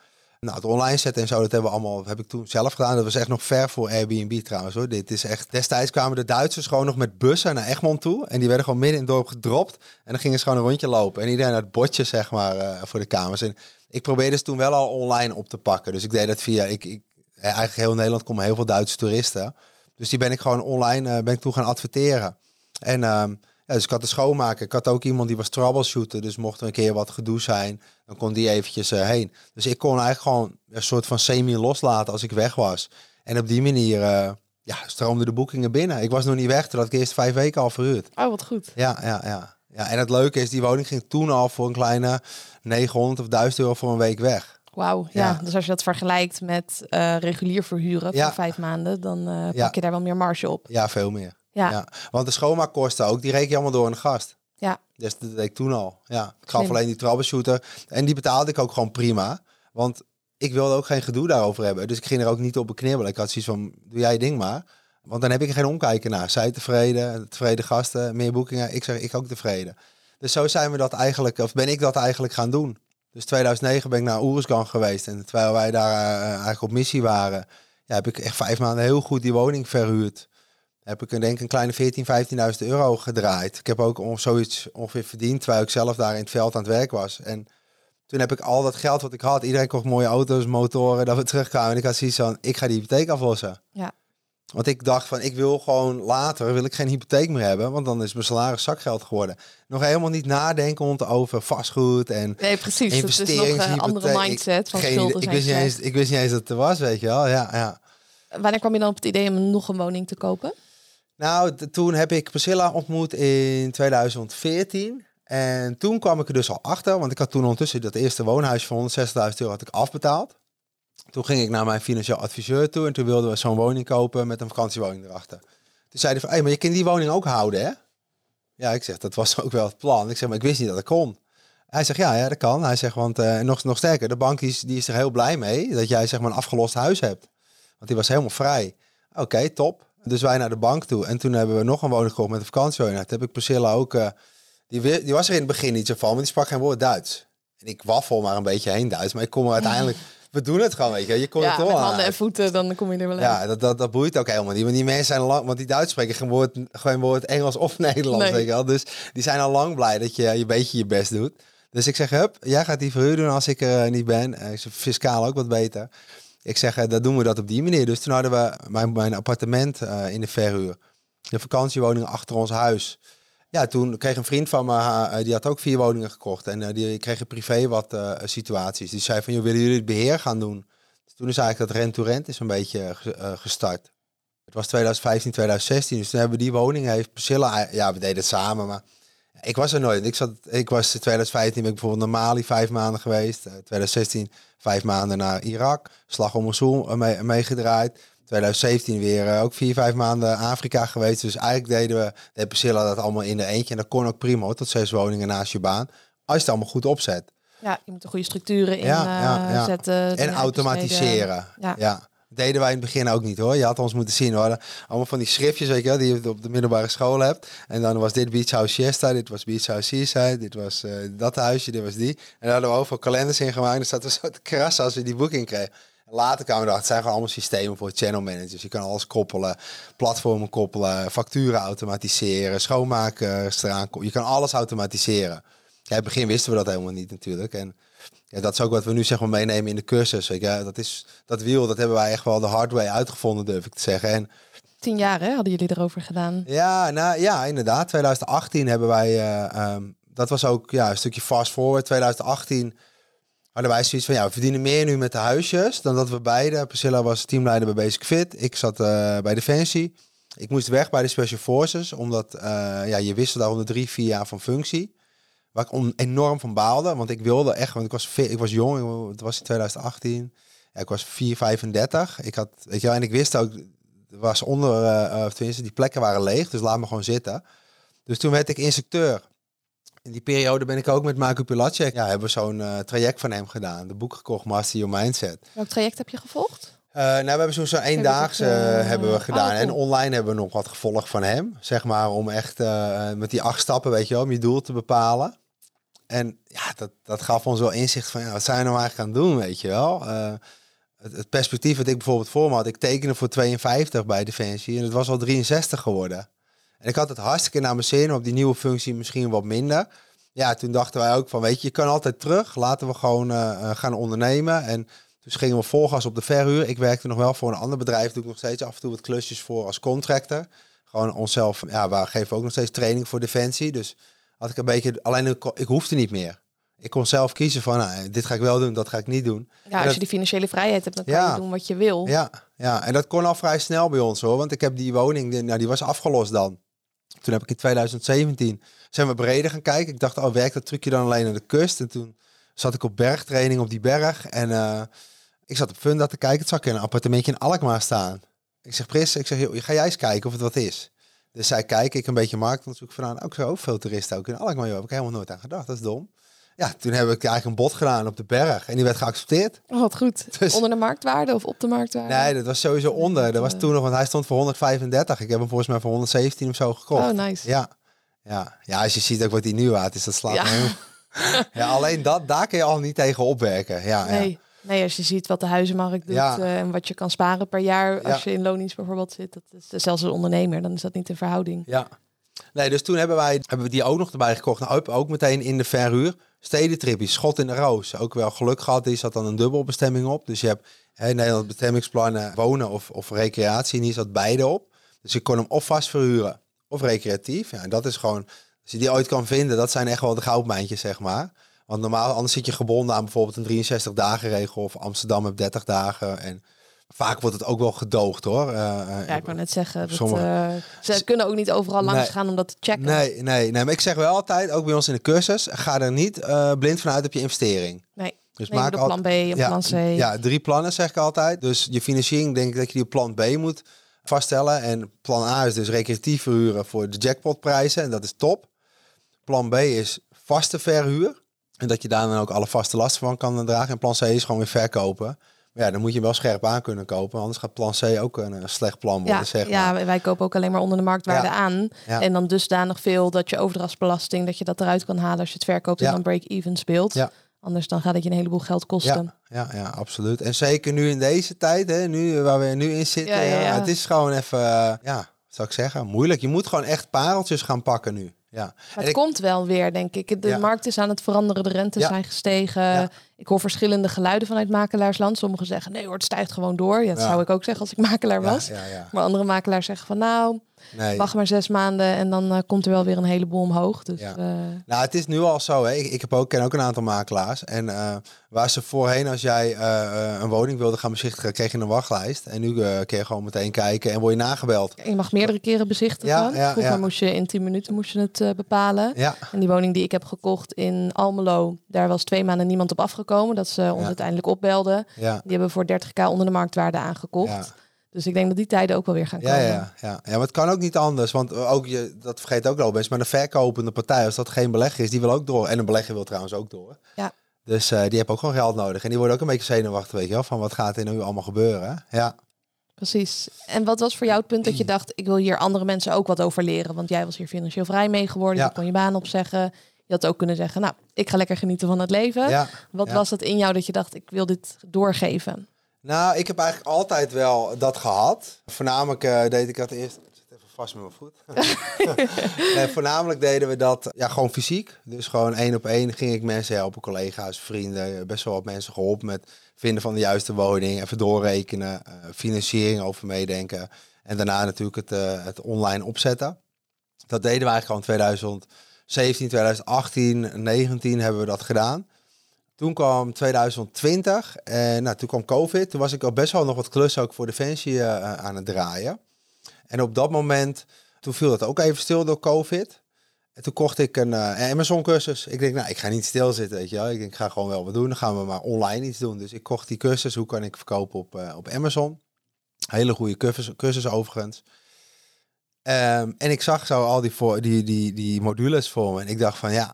Nou, het online zetten en zo, dat hebben we allemaal, heb ik toen zelf gedaan. Dat was echt nog ver voor Airbnb trouwens hoor. Dit is echt, destijds kwamen de Duitsers gewoon nog met bussen naar Egmond toe. En die werden gewoon midden in het dorp gedropt. En dan gingen ze gewoon een rondje lopen. En iedereen het bordje, zeg maar, uh, voor de kamers. En ik probeerde ze toen wel al online op te pakken. Dus ik deed dat via, ik, ik eigenlijk heel Nederland komen heel veel Duitse toeristen. Dus die ben ik gewoon online, uh, ben ik toen gaan adverteren. En... Uh, ja, dus ik had de schoonmaker. Ik had ook iemand die was troubleshooter. Dus mocht er een keer wat gedoe zijn, dan kon die eventjes uh, heen. Dus ik kon eigenlijk gewoon een soort van semi loslaten als ik weg was. En op die manier uh, ja, stroomden de boekingen binnen. Ik was nog niet weg, terwijl ik eerst vijf weken al verhuurd. Oh, wat goed. Ja, ja, ja. ja en het leuke is, die woning ging toen al voor een kleine 900 of 1000 euro voor een week weg. Wauw, ja. ja. Dus als je dat vergelijkt met uh, regulier verhuren ja. voor vijf maanden, dan pak je daar wel meer marge op. Ja, veel meer. Ja. Want de schoonmaakkosten ook, die reken je allemaal door een gast. Ja. Dus dat deed ik toen al. Ja. Ik gaf alleen die troubleshooter. En die betaalde ik ook gewoon prima. Want ik wilde ook geen gedoe daarover hebben. Dus ik ging er ook niet op beknibbelen. Ik had zoiets van, doe jij je ding maar. Want dan heb ik er geen omkijken naar. Zij tevreden, tevreden gasten, meer boekingen. Ik zeg, ik ook tevreden. Dus zo zijn we dat eigenlijk, of ben ik dat eigenlijk gaan doen. Dus 2009 ben ik naar Oeruzgan geweest. En terwijl wij daar uh, eigenlijk op missie waren, ja, heb ik echt vijf maanden heel goed die woning verhuurd heb ik denk een kleine 14, 15.000 euro gedraaid. Ik heb ook om zoiets ongeveer verdiend, terwijl ik zelf daar in het veld aan het werk was. En toen heb ik al dat geld wat ik had, iedereen kocht mooie auto's, motoren, dat we terugkwamen. En ik had zoiets van, ik ga die hypotheek aflossen. Ja. Want ik dacht van, ik wil gewoon later, wil ik geen hypotheek meer hebben, want dan is mijn salaris zakgeld geworden. Nog helemaal niet nadenken over vastgoed en nee, precies. investeringen. Het is nog een andere mindset van geen, ik wist, niet eens, ik wist niet eens dat het er was, weet je wel. Ja, ja. Wanneer kwam je dan op het idee om nog een woning te kopen? Nou, toen heb ik Priscilla ontmoet in 2014. En toen kwam ik er dus al achter, want ik had toen ondertussen dat eerste woonhuis van 160.000 euro had ik afbetaald. Toen ging ik naar mijn financieel adviseur toe en toen wilden we zo'n woning kopen met een vakantiewoning erachter. Toen zeiden van, hey, maar je kunt die woning ook houden, hè? Ja, ik zeg, dat was ook wel het plan. Ik zeg, maar ik wist niet dat dat kon. Hij zegt, ja, ja dat kan. Hij zegt, want nog, nog sterker, de bank is, die is er heel blij mee dat jij zeg maar een afgelost huis hebt. Want die was helemaal vrij. Oké, top. Dus wij naar de bank toe. En toen hebben we nog een woning gekocht met een vakantiewoning. Toen heb ik Priscilla ook... Uh, die, die was er in het begin niet zo van, maar die sprak geen woord Duits. En ik waffel maar een beetje heen Duits. Maar ik kom er uiteindelijk... We doen het gewoon, weet je. Je komt ja, het met handen en voeten, dan kom je er wel in. Ja, dat, dat, dat boeit ook helemaal niet. Want die mensen zijn lang... Want die Duits spreken geen woord, geen woord Engels of Nederlands, nee. weet je wel. Dus die zijn al lang blij dat je een beetje je best doet. Dus ik zeg, hup, jij gaat die verhuur doen als ik er niet ben. Uh, fiscaal ook wat beter. Ik zeg, uh, dat doen we dat op die manier. Dus toen hadden we mijn, appartement uh, in de verhuur. De vakantiewoning achter ons huis. Ja, toen kreeg een vriend van me, uh, die had ook vier woningen gekocht. En die kreeg privé wat situaties. Die zei van, joh, willen jullie het beheer gaan doen? Dus toen is eigenlijk dat rent-to-rent is een beetje gestart. Het was 2015, 2016. Dus toen hebben we die woning, heeft Priscilla, ja, we deden het samen, maar ik was er nooit. Ik, zat, ik was in 2015 ben ik bijvoorbeeld naar Mali vijf maanden geweest. 2016 vijf maanden naar Irak. Slag om Mosul mee, meegedraaid. 2017 weer uh, ook vier, vijf maanden Afrika geweest. Dus eigenlijk deden we, de Priscilla dat allemaal in de eentje. En dat kon ook prima, tot zes woningen naast je baan. Als je het allemaal goed opzet. Ja, je moet een goede structuren in ja, ja, ja. zetten. En automatiseren. ja deden wij in het begin ook niet hoor. Je had ons moeten zien hoor. Allemaal van die schriftjes weet je wel, die je op de middelbare school hebt. En dan was dit Beach House Siesta, dit was Beach House Seaside, dit was uh, dat huisje, dit was die. En daar hadden we overal kalenders in gemaakt. En zaten we zo te krassen als we die boeking kregen. Later kwamen we erachter, het zijn gewoon allemaal systemen voor channel managers. Je kan alles koppelen, platformen koppelen, facturen automatiseren, schoonmaken eraan. Je kan alles automatiseren. Ja, in het begin wisten we dat helemaal niet natuurlijk. En ja, dat is ook wat we nu zeg maar meenemen in de cursus. Weet je, dat, is, dat wiel, dat hebben wij echt wel de hard way uitgevonden, durf ik te zeggen. En, Tien jaar hè, hadden jullie erover gedaan? Ja, nou, ja inderdaad. 2018 hebben wij, uh, um, dat was ook ja, een stukje fast forward. 2018 hadden wij zoiets van, ja, we verdienen meer nu met de huisjes dan dat we beide. Priscilla was teamleider bij Basic Fit. Ik zat uh, bij Defensie. Ik moest weg bij de Special Forces, omdat uh, ja, je wisselde daar onder drie, vier jaar van functie. Waar ik enorm van baalde, want ik wilde echt, want ik was, ik was jong, het was in 2018. Ja, ik was 4, 35. Ik had, weet je wel, en ik wist ook, er was onder, uh, tenminste, die plekken waren leeg, dus laat me gewoon zitten. Dus toen werd ik instructeur. In die periode ben ik ook met Marco Pilacek, ja, hebben we zo'n uh, traject van hem gedaan. De boek gekocht, Master Your Mindset. Welk traject heb je gevolgd? Uh, nou, we hebben zo'n zo eendaagse uh, hebben we gedaan. Oh, cool. En online hebben we nog wat gevolgd van hem. Zeg maar om echt met die acht stappen, weet je wel, om je doel te bepalen. En ja, dat, dat gaf ons wel inzicht van, ja, wat zijn we nou eigenlijk aan het doen, weet je wel. Het, het, perspectief wat ik bijvoorbeeld voor me had, ik tekende voor 52 bij Defensie en het was al 63 geworden. En ik had het hartstikke naar mijn zin, op die nieuwe functie misschien wat minder. Ja, toen dachten wij ook van, weet je, je kan altijd terug. Laten we gewoon gaan ondernemen en... Dus gingen we volgas op de verhuur. Ik werkte nog wel voor een ander bedrijf. Doe ik nog steeds af en toe wat klusjes voor als contractor. Gewoon onszelf. Ja, we geven ook nog steeds training voor defensie. Dus had ik een beetje. Alleen ik hoefde niet meer. Ik kon zelf kiezen van nou, dit ga ik wel doen, dat ga ik niet doen. Ja, als je die financiële vrijheid hebt, dan kan ja, je doen wat je wil. Ja, ja, en dat kon al vrij snel bij ons hoor. Want ik heb die woning, nou, die was afgelost dan. Toen heb ik in 2017 zijn we breder gaan kijken. Ik dacht, oh, werkt dat trucje dan alleen aan de kust? En toen zat ik op bergtraining op die berg. En uh, ik zat op Funda te kijken. Het zag ik in een appartementje in Alkmaar staan. Ik zeg, Pris, ik zeg, ga jij eens kijken of het wat is. Dus zij kijken, ik een beetje marktonderzoek vandaan. Ook zo, veel toeristen ook in Alkmaar. Joh, heb ik helemaal nooit aan gedacht. Dat is dom. Ja, toen heb ik eigenlijk een bod gedaan op de berg. En die werd geaccepteerd. Oh, wat goed. Dus, onder de marktwaarde of op de marktwaarde? Nee, dat was sowieso onder. Dat was toen nog, want hij stond voor 135. Ik heb hem volgens mij voor 117 of zo gekocht. Oh, nice. Ja. Ja, ja als je ziet ook wat hij nu waard is, dat slaat ja. Ja, alleen dat, daar kun je al niet tegen opwerken. Ja, nee. ja. Nee, als je ziet wat de huizenmarkt doet ja. uh, en wat je kan sparen per jaar als ja. je in loondienst bijvoorbeeld zit, dat is zelfs als ondernemer, dan is dat niet in verhouding. Ja. Nee, dus toen hebben wij hebben we die ook nog erbij gekocht. Nou, ook meteen in de verhuur. Stedentrippies, schot in de roos. Ook wel geluk gehad, die zat dan een dubbelbestemming op. Dus je hebt hè, in Nederland bestemmingsplannen wonen of, of recreatie. En hier zat beide op. Dus je kon hem of vast verhuren of recreatief. Ja, en dat is gewoon, als je die ooit kan vinden, dat zijn echt wel de goudmijntjes, zeg maar. Want normaal, anders zit je gebonden aan bijvoorbeeld een 63 dagen regel of Amsterdam heb 30 dagen. En vaak wordt het ook wel gedoogd hoor. Uh, ja, ik kan net zeggen, dat, uh, ze kunnen ook niet overal langs nee, gaan om dat te checken. Nee, nee, nee, maar ik zeg wel altijd, ook bij ons in de cursus, ga er niet uh, blind vanuit op je investering. Nee. Dus nee, maak plan B ja, plan C. Ja, drie plannen zeg ik altijd. Dus je financiering denk ik dat je die plan B moet vaststellen. En plan A is dus recreatief verhuren voor de jackpotprijzen. En dat is top. Plan B is vaste verhuur. En dat je daar dan ook alle vaste lasten van kan dragen. En plan C is gewoon weer verkopen. Maar ja, dan moet je wel scherp aan kunnen kopen. Anders gaat plan C ook een, een slecht plan worden. Ja, zeg maar. ja, wij kopen ook alleen maar onder de marktwaarde ja. aan. Ja. En dan dusdanig veel dat je overdrachtsbelasting, dat je dat eruit kan halen als je het verkoopt en dan break-even speelt. Ja. Anders dan gaat het je een heleboel geld kosten. Ja, ja, ja, absoluut. En zeker nu in deze tijd, hè, nu, waar we nu in zitten. Ja, Het is gewoon even, uh, ja, zou ik zeggen, moeilijk. Je moet gewoon echt pareltjes gaan pakken nu. Ja. het ik, komt wel weer, denk ik. De ja. markt is aan het veranderen, de rentes ja. zijn gestegen. Ik hoor verschillende geluiden vanuit makelaarsland. Sommigen zeggen, nee hoor, het stijgt gewoon door. Ja, dat zou ik ook zeggen als ik makelaar was. Maar andere makelaars zeggen van, nou, nee. wacht maar zes maanden en dan uh, komt er wel weer een heleboel omhoog. Dus, uh... Nou, het is nu al zo. Hè. Ik, ik heb ook, ken ook een aantal makelaars. En uh, waar ze voorheen, als jij een woning wilde gaan bezichtigen, kreeg je een wachtlijst. En nu kun je gewoon meteen kijken en word je nagebeld. Je mag meerdere keren bezichtigen. Vroeger moest je in tien minuten moest je het bepalen. Ja. En die woning die ik heb gekocht in Almelo, daar was twee maanden niemand op afgekomen. Dat ze ons uiteindelijk opbelden. Ja. Die hebben voor 30k onder de marktwaarde aangekocht. Dus ik denk dat die tijden ook wel weer gaan komen. Ja, ja, ja. ja maar het kan ook niet anders. Want ook je, dat vergeet ook wel best. Maar de verkopende partij, als dat geen belegger is, die wil ook door. En een belegger wil trouwens ook door. Ja. Dus uh, die hebben ook gewoon geld nodig. En die worden ook een beetje zenuwachtig, weet je wel. Van wat gaat er nu allemaal gebeuren. Ja. Precies. En wat was voor jou het punt dat je dacht, ik wil hier andere mensen ook wat over leren? Want jij was hier financieel vrij mee geworden. Ja. Je kon je baan opzeggen. Je had ook kunnen zeggen, nou, ik ga lekker genieten van het leven. Ja, Wat ja. was het in jou dat je dacht, ik wil dit doorgeven? Nou, ik heb eigenlijk altijd wel dat gehad. Voornamelijk uh, deed ik dat eerst. Even vast met mijn voet. en voornamelijk deden we dat ja, gewoon fysiek. Dus gewoon één op één ging ik mensen helpen, collega's, vrienden. Best wel wat mensen geholpen met vinden van de juiste woning. Even doorrekenen, uh, financiering over meedenken. En daarna natuurlijk het, uh, het online opzetten. Dat deden we eigenlijk gewoon 2017, 2018, 19 hebben we dat gedaan. Toen kwam 2020 en nou, toen kwam COVID. Toen was ik al best wel nog wat klussen ook voor Defensie uh, aan het draaien. En op dat moment, toen viel dat ook even stil door COVID. En toen kocht ik een uh, Amazon cursus. Ik denk, nou, ik ga niet stilzitten, weet je wel. Ik denk, ga gewoon wel wat doen. Dan gaan we maar online iets doen. Dus ik kocht die cursus. Hoe kan ik verkopen op, op Amazon? Hele goede cursus overigens. Um, en ik zag zo al die, voor, die, die, die modules voor me. En ik dacht van, ja,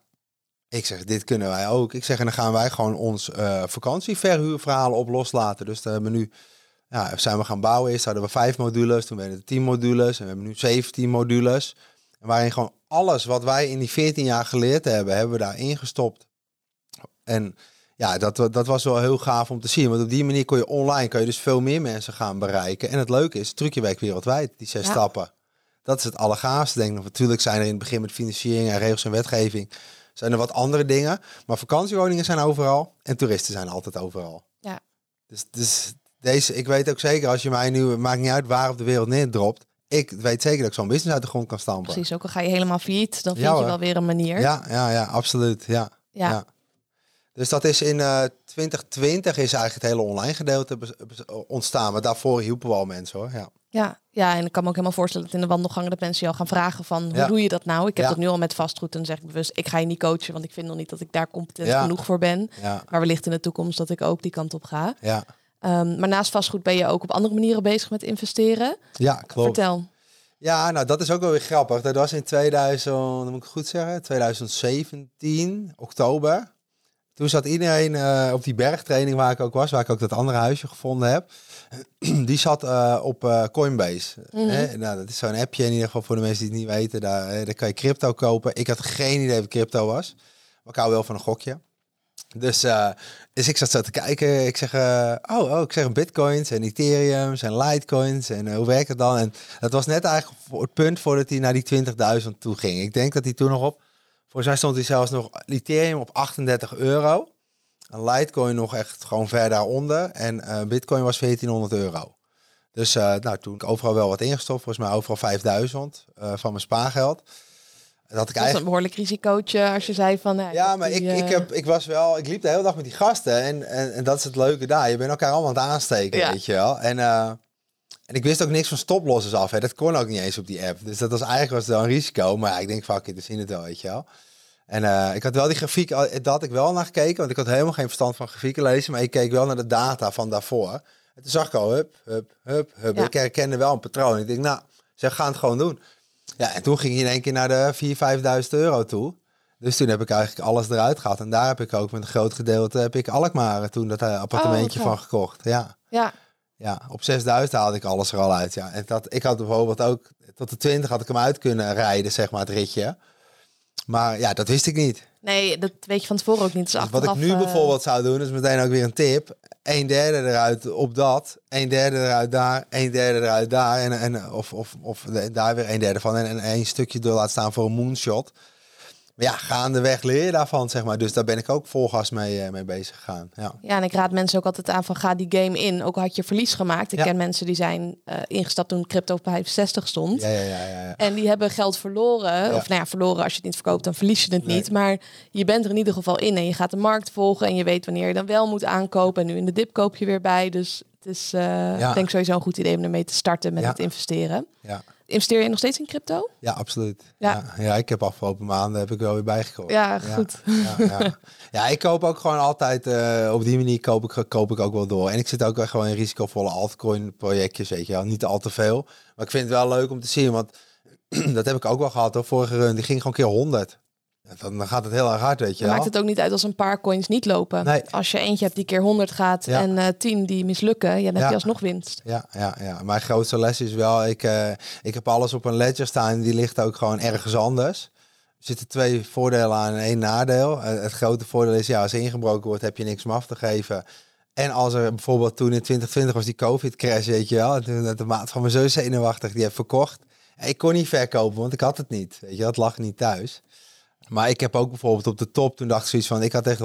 ik zeg, dit kunnen wij ook. Ik zeg, en dan gaan wij gewoon ons uh, vakantieverhuurverhalen op loslaten. Dus daar hebben we nu, ja, zijn we gaan bouwen. Eerst hadden we vijf modules, toen werden het tien modules. En we hebben nu 17 modules. Waarin gewoon alles wat wij in die 14 jaar geleerd hebben, hebben we daar ingestopt. En ja, dat, dat was wel heel gaaf om te zien. Want op die manier kon je online kun je dus veel meer mensen gaan bereiken. En het leuke is, het trucje werkt wereldwijd, die zes stappen. Dat is het allergaafste, denk ik. Natuurlijk zijn er in het begin met financiering en regels en wetgeving... zijn er wat andere dingen. Maar vakantiewoningen zijn overal. En toeristen zijn altijd overal. Ja. Dus, dus deze, ik weet ook zeker, als je mij nu... maakt niet uit waar op de wereld neerdropt... Ik weet zeker dat ik zo'n business uit de grond kan stampen. Precies, ook al ga je helemaal failliet, dan vind je wel weer een manier. Ja, ja, ja, absoluut. Ja. ja. Dus dat is in uh, 2020 is eigenlijk het hele online gedeelte ontstaan. Maar daarvoor hielpen we al mensen hoor. Ja. Ja, ja, en ik kan me ook helemaal voorstellen dat in de wandelgangen dat mensen je al gaan vragen van hoe doe je dat nou? Ik heb dat nu al met vastgoed en zeg ik bewust, ik ga je niet coachen, want ik vind nog niet dat ik daar competent genoeg voor ben. Maar wellicht in de toekomst dat ik ook die kant op ga. Ja. Um, maar naast vastgoed ben je ook op andere manieren bezig met investeren. Ja, klopt. Vertel. Ja, nou dat is ook wel weer grappig. Dat was in 2000, moet ik goed zeggen, 2017, oktober. Toen zat iedereen uh, op die bergtraining waar ik ook was, waar ik ook dat andere huisje gevonden heb. die zat uh, op uh, Coinbase. Mm -hmm. nou, dat is zo'n appje in ieder geval voor de mensen die het niet weten. Daar, daar kan je crypto kopen. Ik had geen idee wat crypto was. Maar ik hou wel van een gokje. Dus, uh, dus ik zat zo te kijken. Ik zeg, oh, oh, ik zeg bitcoins en ethereum en litecoins. En hoe werkt het dan? En dat was net eigenlijk voor het punt voordat hij naar die 20.000 toe ging. Ik denk dat hij toen nog op, volgens mij stond hij zelfs nog ethereum op 38 euro. Litecoin nog echt gewoon ver daaronder. En bitcoin was 1400 euro. Dus nou, toen ik overal wel wat ingestopt, volgens mij overal 5000 van mijn spaargeld. Dat, ik eigenlijk... een behoorlijk risicootje als je zei van... Ja, ja maar ik, ik, heb, ik was wel... Ik liep de hele dag met die gasten en, en, en dat is het leuke daar. Je bent elkaar allemaal aan het aansteken, ja. weet je wel. En, uh, en ik wist ook niks van stoplossers af. Hè. Dat kon ook niet eens op die app. Dus dat was eigenlijk was wel een risico. Maar ja, ik denk, fuck it, we zien het wel, weet je wel. En uh, ik had wel die grafiek, dat had ik wel naar gekeken. Want ik had helemaal geen verstand van grafieken lezen. Maar ik keek wel naar de data van daarvoor. En toen zag ik al, hup, hup, hup, hup. Ja. Ik herkende wel een patroon. Ik denk, nou, ze gaan het gewoon doen. Ja, en toen ging hij in één keer naar de 4.000, 5.000 euro toe. Dus toen heb ik eigenlijk alles eruit gehad. En daar heb ik ook met een groot gedeelte heb ik Alkmaar toen dat eh, appartementje oh, van gekocht. Ja. Ja. Ja, op 6000 haalde ik alles er al uit. Ja. En dat, ik had bijvoorbeeld ook tot de 20 had ik hem uit kunnen rijden, zeg maar, het ritje. Maar ja, dat wist ik niet. Nee, dat weet je van tevoren ook niet. Dus wat ik nu uh... bijvoorbeeld zou doen, is meteen ook weer een tip. Een derde eruit op dat, een derde eruit daar, een derde eruit daar. En, en, of, of, of daar weer een derde van. En, en een stukje door laten staan voor een moonshot. Ja, gaandeweg leer je daarvan, zeg maar. Dus daar ben ik ook volgas mee, uh, mee bezig gegaan. Ja. ja, en ik raad mensen ook altijd aan van ga die game in. Ook al had je verlies gemaakt. Ik ken mensen die zijn uh, ingestapt toen crypto op 65 stond. Ja, ja, ja, ja, En die hebben geld verloren. Of nou ja, verloren als je het niet verkoopt, dan verlies je het niet. Maar je bent er in ieder geval in en je gaat de markt volgen. En je weet wanneer je dan wel moet aankopen. En nu in de dip koop je weer bij. Dus het is uh, ik denk sowieso een goed idee om ermee te starten met het investeren. Ja. Investeer je nog steeds in crypto? Ja, absoluut. Ja, ja, ja ik heb afgelopen maanden heb ik wel weer bijgekocht. Ja, goed. Ja, ja, ja. ik koop ook gewoon altijd, uh, op die manier koop ik, koop ik ook wel door. En ik zit ook wel gewoon in risicovolle altcoin projectjes, weet je wel. Niet al te veel. Maar ik vind het wel leuk om te zien, want dat heb ik ook wel gehad hoor. Vorige run, die ging gewoon keer 100. Dan gaat het heel erg hard, weet je Maakt het ook niet uit als een paar coins niet lopen. Nee. Als je eentje hebt die keer 100 gaat en uh, eh, 10 die mislukken, ja, dan heb je alsnog winst. Ja, ja, ja. Mijn grootste les is wel, ik, uh, ik heb alles op een ledger staan die ligt ook gewoon ergens anders. Er zitten twee voordelen aan en één nadeel. Uh, het grote voordeel is, ja, als ingebroken wordt, heb je niks om af te geven. En als er bijvoorbeeld toen in 2020 was die COVID-crash, weet je wel. Toen de maat van mijn zus zenuwachtig, die heeft verkocht. Ik kon niet verkopen, want ik had het niet. Weet je, dat lag niet thuis. Maar ik heb ook bijvoorbeeld op de top, toen dacht ik zoiets van, ik had echt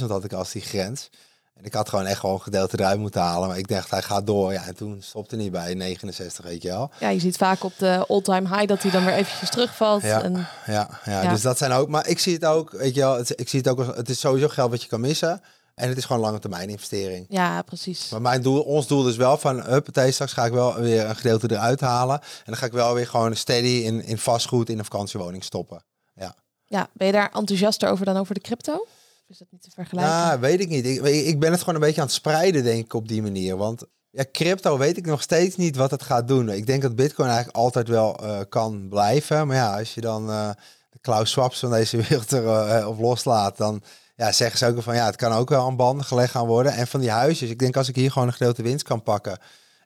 100.000 had ik als die grens. En ik had gewoon echt gewoon gedeelte eruit moeten halen. Maar ik dacht, hij gaat door. Ja, en toen stopte hij bij 69, weet je wel. Ja, je ziet vaak op de all-time high dat hij dan weer eventjes terugvalt. Ja, en... ja, ja, ja, dus dat zijn ook... Maar ik zie het ook, weet je wel, het, ik zie het ook als... Het is sowieso geld wat je kan missen. En het is gewoon lange termijn investering. Ja, precies. Maar mijn doel, ons doel is wel van, huppatee, straks ga ik wel weer een gedeelte eruit halen. En dan ga ik wel weer gewoon steady in, in vastgoed in een vakantiewoning stoppen. Ja. Ja, ben je daar enthousiaster over dan over de crypto? is dat niet te vergelijken? Nou, weet ik niet. Ik, ben het gewoon een beetje aan het spreiden, denk ik, op die manier. Want ja, crypto weet ik nog steeds niet wat het gaat doen. Ik denk dat Bitcoin eigenlijk altijd wel uh, kan blijven. Maar ja, als je dan uh, de Klaus Swaps van deze wereld er uh, op loslaat, dan ja, zeggen ze ook van ja, het kan ook wel aan banden gelegd gaan worden. En van die huisjes, ik denk als ik hier gewoon een gedeelte winst kan pakken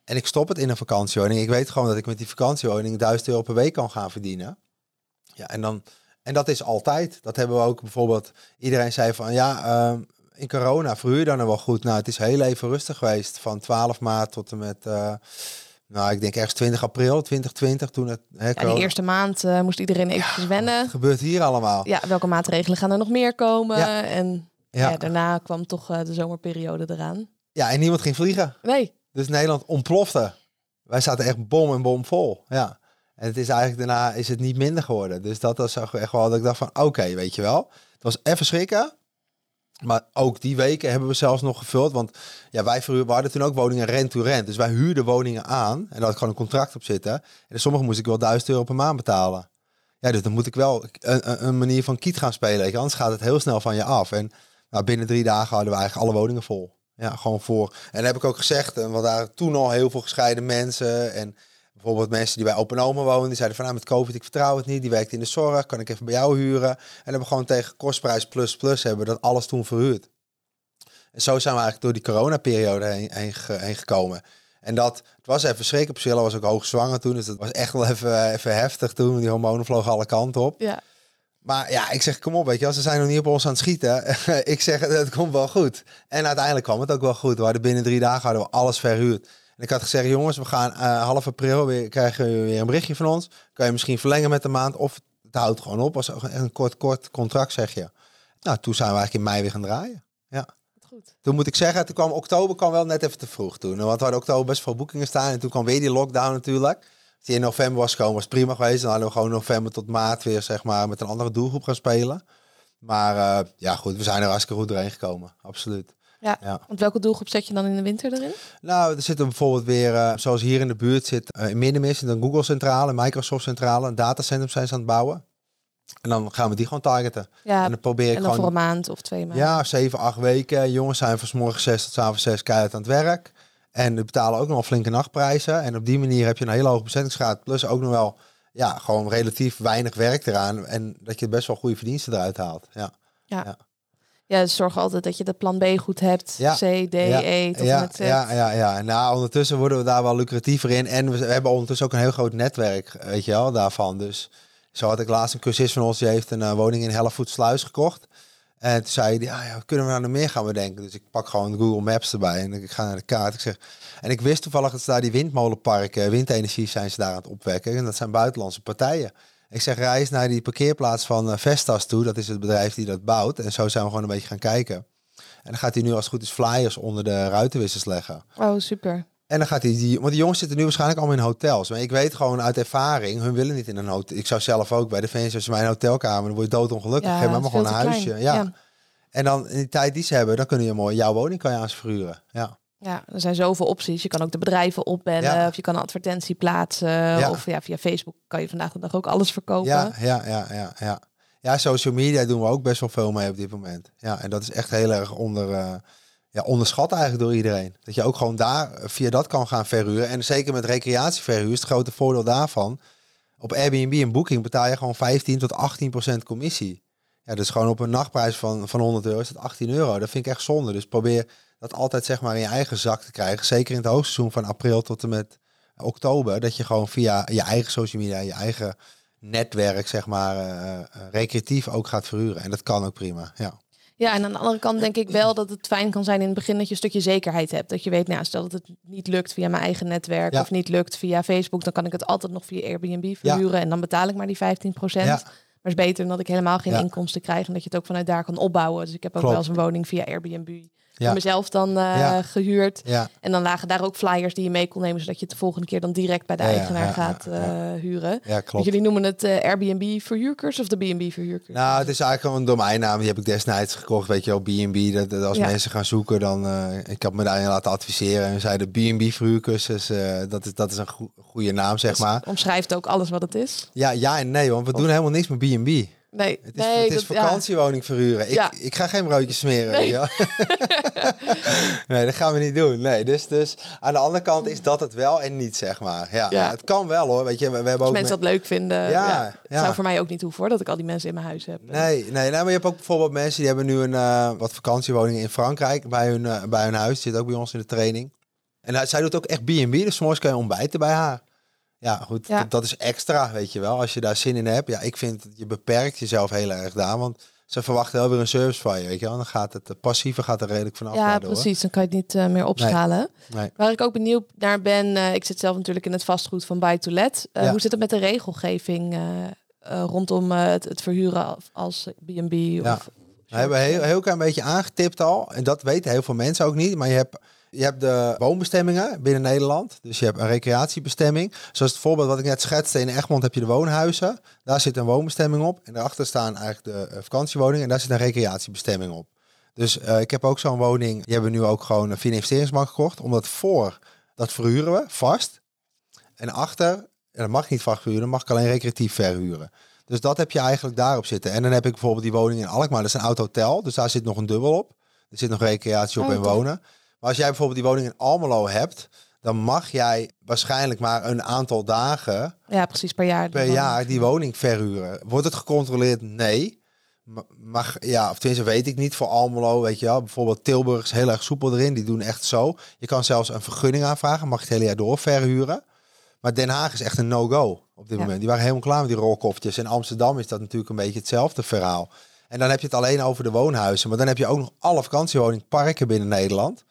en ik stop het in een vakantiewoning, ik weet gewoon dat ik met die vakantiewoning 1000 euro per week kan gaan verdienen. Ja, en dan en dat is altijd. Dat hebben we ook bijvoorbeeld. Iedereen zei van ja, uh, in corona verhuur je dan wel goed. Nou, het is heel even rustig geweest. Van 12 maart tot en met. Uh, nou, ik denk ergens 20 april 2020 toen het. Hè, ja, de eerste maand uh, moest iedereen eventjes wennen. Wat gebeurt hier allemaal? Ja, welke maatregelen gaan er nog meer komen? Ja. En ja. daarna kwam toch uh, de zomerperiode eraan. Ja, en niemand ging vliegen. Nee. Dus Nederland ontplofte. Wij zaten echt bom en bom vol. Ja. En het is eigenlijk daarna is het niet minder geworden. Dus dat was echt wel dat ik dacht van oké, weet je wel. Het was even schrikken. Maar ook die weken hebben we zelfs nog gevuld. Want ja, wij we hadden toen ook woningen rent-to-rent. Dus wij huurden woningen aan. En daar had ik gewoon een contract op zitten. En sommige moest ik wel 1000 euro per maand betalen. Ja, dus dan moet ik wel een, een manier van kiet gaan spelen. Anders gaat het heel snel van je af. En nou, binnen drie dagen hadden we eigenlijk alle woningen vol. Ja, gewoon voor. En heb ik ook gezegd. En we daar toen al heel veel gescheiden mensen. En bijvoorbeeld mensen die bij Open Oma wonen, die zeiden van nou met COVID, ik vertrouw het niet. Die werkt in de zorg, kan ik even bij jou huren? En hebben gewoon tegen kostprijs plus plus hebben dat alles toen verhuurd. En zo zijn we eigenlijk door die coronaperiode heen, heen, heen gekomen. En dat, het was even schrikken. Priscilla was ook hoog zwanger toen, dus dat was echt wel even, even heftig toen. Die hormonen vlogen alle kanten op. Ja. Maar ja, ik zeg, kom op, weet je, als ze zijn nog niet op ons aan het schieten. ik zeg, het komt wel goed. En uiteindelijk kwam het ook wel goed. We hadden binnen drie dagen hadden we alles verhuurd. Ik had gezegd, jongens, we gaan uh, half april weer krijgen we weer een berichtje van ons. Kan je misschien verlengen met een maand of het houdt gewoon op. Als een kort, kort contract, zeg je. Nou, toen zijn we eigenlijk in mei weer gaan draaien. Ja. Goed. Toen moet ik zeggen, toen kwam oktober kwam wel net even te vroeg toen. Want we hadden oktober best veel boekingen staan. En toen kwam weer die lockdown natuurlijk. Als die in november was gekomen, was prima geweest. Dan hadden we gewoon november tot maart weer, zeg maar, met een andere doelgroep gaan spelen. Maar uh, ja, goed, we zijn er hartstikke goed doorheen gekomen. Absoluut. Ja. ja. Want welke doelgroep zet je dan in de winter erin? Nou, er zitten bijvoorbeeld weer, uh, zoals hier in de buurt zit, uh, in Middenmis, een Google centrale, Microsoft centrale, een datacentrum zijn ze aan het bouwen. En dan gaan we die gewoon targeten. Ja, en dan probeer ik en dan gewoon, voor een maand of twee maanden. Ja, zeven, acht weken. Jongens zijn van s morgen zes tot s avonds zes keihard aan het werk. En die betalen ook nog wel flinke nachtprijzen. En op die manier heb je een hele hoge bezettingsgraad. Plus ook nog wel, ja, gewoon relatief weinig werk eraan. En dat je best wel goede verdiensten eruit haalt. Ja. ja. ja. Ja, zorg altijd dat je de plan B goed hebt. Ja. C, D, E tot ja. met Z. Ja, ja, ja. Nou, ondertussen worden we daar wel lucratiever in. En we, hebben ondertussen ook een heel groot netwerk, weet je wel, daarvan. Dus zo had ik laatst een cursist van ons, die heeft een uh, woning in Hellevoetsluis gekocht. En toen zei hij, ah, ja, kunnen we nou nog meer gaan bedenken? Dus ik pak gewoon Google Maps erbij en ik ga naar de kaart. Ik zeg, en ik wist toevallig dat ze daar die windmolenparken, windenergie zijn ze daar aan het opwekken. En dat zijn buitenlandse partijen. Ik zeg, reis naar die parkeerplaats van uh, Vestas toe. Dat is het bedrijf die dat bouwt. En zo zijn we gewoon een beetje gaan kijken. En dan gaat hij nu als het goed is flyers onder de ruitenwissers leggen. Oh, super. En dan gaat hij die, want die jongens zitten nu waarschijnlijk allemaal in hotels. Maar ik weet gewoon uit ervaring, hun willen niet in een hotel. Ik zou zelf ook bij de fans, als je hotelkamer, dan word je doodongelukkig. Ja, Geef me maar gewoon een huisje. Ja. ja. En dan in die tijd die ze hebben, dan kunnen je mooi jouw woning kan je aan verhuren. Ja. Ja, er zijn zoveel opties. Je kan ook de bedrijven opbellen of je kan een advertentie plaatsen. Of ja, via Facebook kan je vandaag de dag ook alles verkopen. Ja, ja, ja, ja, ja. Ja, social media doen we ook best wel veel mee op dit moment. Ja, en dat is echt heel erg onder, uh, ja, onderschat eigenlijk door iedereen. Dat je ook gewoon daar via dat kan gaan verhuren. En zeker met recreatieverhuur is het grote voordeel daarvan. Op Airbnb en Booking betaal je gewoon 15 tot 18 procent commissie. Ja, dus gewoon op een nachtprijs van, van 100 euro is dat 18 euro. Dat vind ik echt zonde. Dus probeer dat altijd zeg maar in je eigen zak te krijgen. Zeker in het hoogseizoen van april tot en met oktober. Dat je gewoon via je eigen social media, je eigen netwerk, zeg maar, uh, recreatief ook gaat verhuren. En dat kan ook prima. Ja. Ja, en aan de andere kant denk ik wel dat het fijn kan zijn in het begin dat je een stukje zekerheid hebt. Dat je weet, nou, stel dat het niet lukt via mijn eigen netwerk of niet lukt via Facebook, dan kan ik het altijd nog via Airbnb verhuren en dan betaal ik maar die 15 procent. Maar het is beter dan dat ik helemaal geen inkomsten krijg en dat je het ook vanuit daar kan opbouwen. Dus ik heb ook wel eens een woning via Airbnb ja. mezelf dan uh, gehuurd. Ja. En dan lagen daar ook flyers die je mee kon nemen, zodat je het de volgende keer dan direct bij de eigenaar gaat uh, huren. Ja, klopt. Jullie noemen het uh, Airbnb verhuurkurs of de B&B verhuurkurs? Nou, het is eigenlijk gewoon een domeinnaam. Die heb ik destijds gekocht, weet je wel, B&B. Dat, dat, als mensen gaan zoeken, dan... ik heb me daarin laten adviseren en zeiden B&B verhuurcursus, dat, is, dat is een goede naam, zeg maar. Omschrijft ook alles wat het is? Ja, ja en nee, want we doen helemaal niks met B&B. Nee, het is, nee, het is vakantiewoning verhuren. Ik, ik ga geen broodjes smeren. Nee. Ja. nee, dat gaan we niet doen. Nee, dus, dus aan de andere kant is dat het wel en niet, zeg maar. Ja, ja. het kan wel hoor. Weet je, we, we hebben ook mensen dat leuk vinden. Ja, ja. Het zou voor mij ook niet hoeven hoor, dat ik al die mensen in mijn huis heb. Nee, nee, nee maar je hebt ook bijvoorbeeld mensen die hebben nu een uh, wat vakantiewoningen in Frankrijk bij hun, uh, bij hun huis. Die zit ook bij ons in de training. En uh, zij doet ook echt B&B, dus morgens kan je ontbijten bij haar. Ja, goed, Dat, is extra, weet je wel. Als je daar zin in hebt. Ja, ik vind, je beperkt jezelf heel erg daar. Want ze verwachten wel weer een service van je, weet je wel. Dan gaat het, passieve gaat er redelijk vanaf. Ja, precies. Dan kan je het niet uh, meer opschalen. Nee. Waar ik ook benieuwd naar ben, uh, ik zit zelf natuurlijk in het vastgoed van Buy to Let. Uh, Hoe zit het met de regelgeving rondom het, het, verhuren als B&B? Ja. Of... We hebben heel, heel klein beetje aangetipt al. En dat weten heel veel mensen ook niet. Maar je hebt je hebt de woonbestemmingen binnen Nederland. Dus je hebt een recreatiebestemming. Zoals het voorbeeld wat ik net schetste. In Egmond heb je de woonhuizen. Daar zit een woonbestemming op. En daarachter staan eigenlijk de uh, vakantiewoningen. En daar zit een recreatiebestemming op. Dus uh, ik heb ook zo'n woning. Die hebben we nu ook gewoon via investeringsbank gekocht. Omdat voor, dat verhuren we vast. En achter, en dat mag niet vast verhuren. mag ik alleen recreatief verhuren. Dus dat heb je eigenlijk daarop zitten. En dan heb ik bijvoorbeeld die woning in Alkmaar. Dat is een oud hotel. Dus daar zit nog een dubbel op. Er zit nog recreatie op oh, en wonen. Maar als jij bijvoorbeeld die woning in Almelo hebt, dan mag jij waarschijnlijk maar een aantal dagen. Ja, precies per jaar. Per jaar die woning verhuren. Wordt het gecontroleerd? Nee. Mag, ja, of tenminste weet ik niet voor Almelo, weet je wel. Bijvoorbeeld Tilburg is heel erg soepel erin. Die doen echt zo. Je kan zelfs een vergunning aanvragen. Mag je het hele jaar door verhuren. Maar Den Haag is echt een no-go op dit moment. Die waren helemaal klaar met die rolkoffertjes. In Amsterdam is dat natuurlijk een beetje hetzelfde verhaal. En dan heb je het alleen over de woonhuizen. Maar dan heb je ook nog alle vakantiewoningparken binnen Nederland.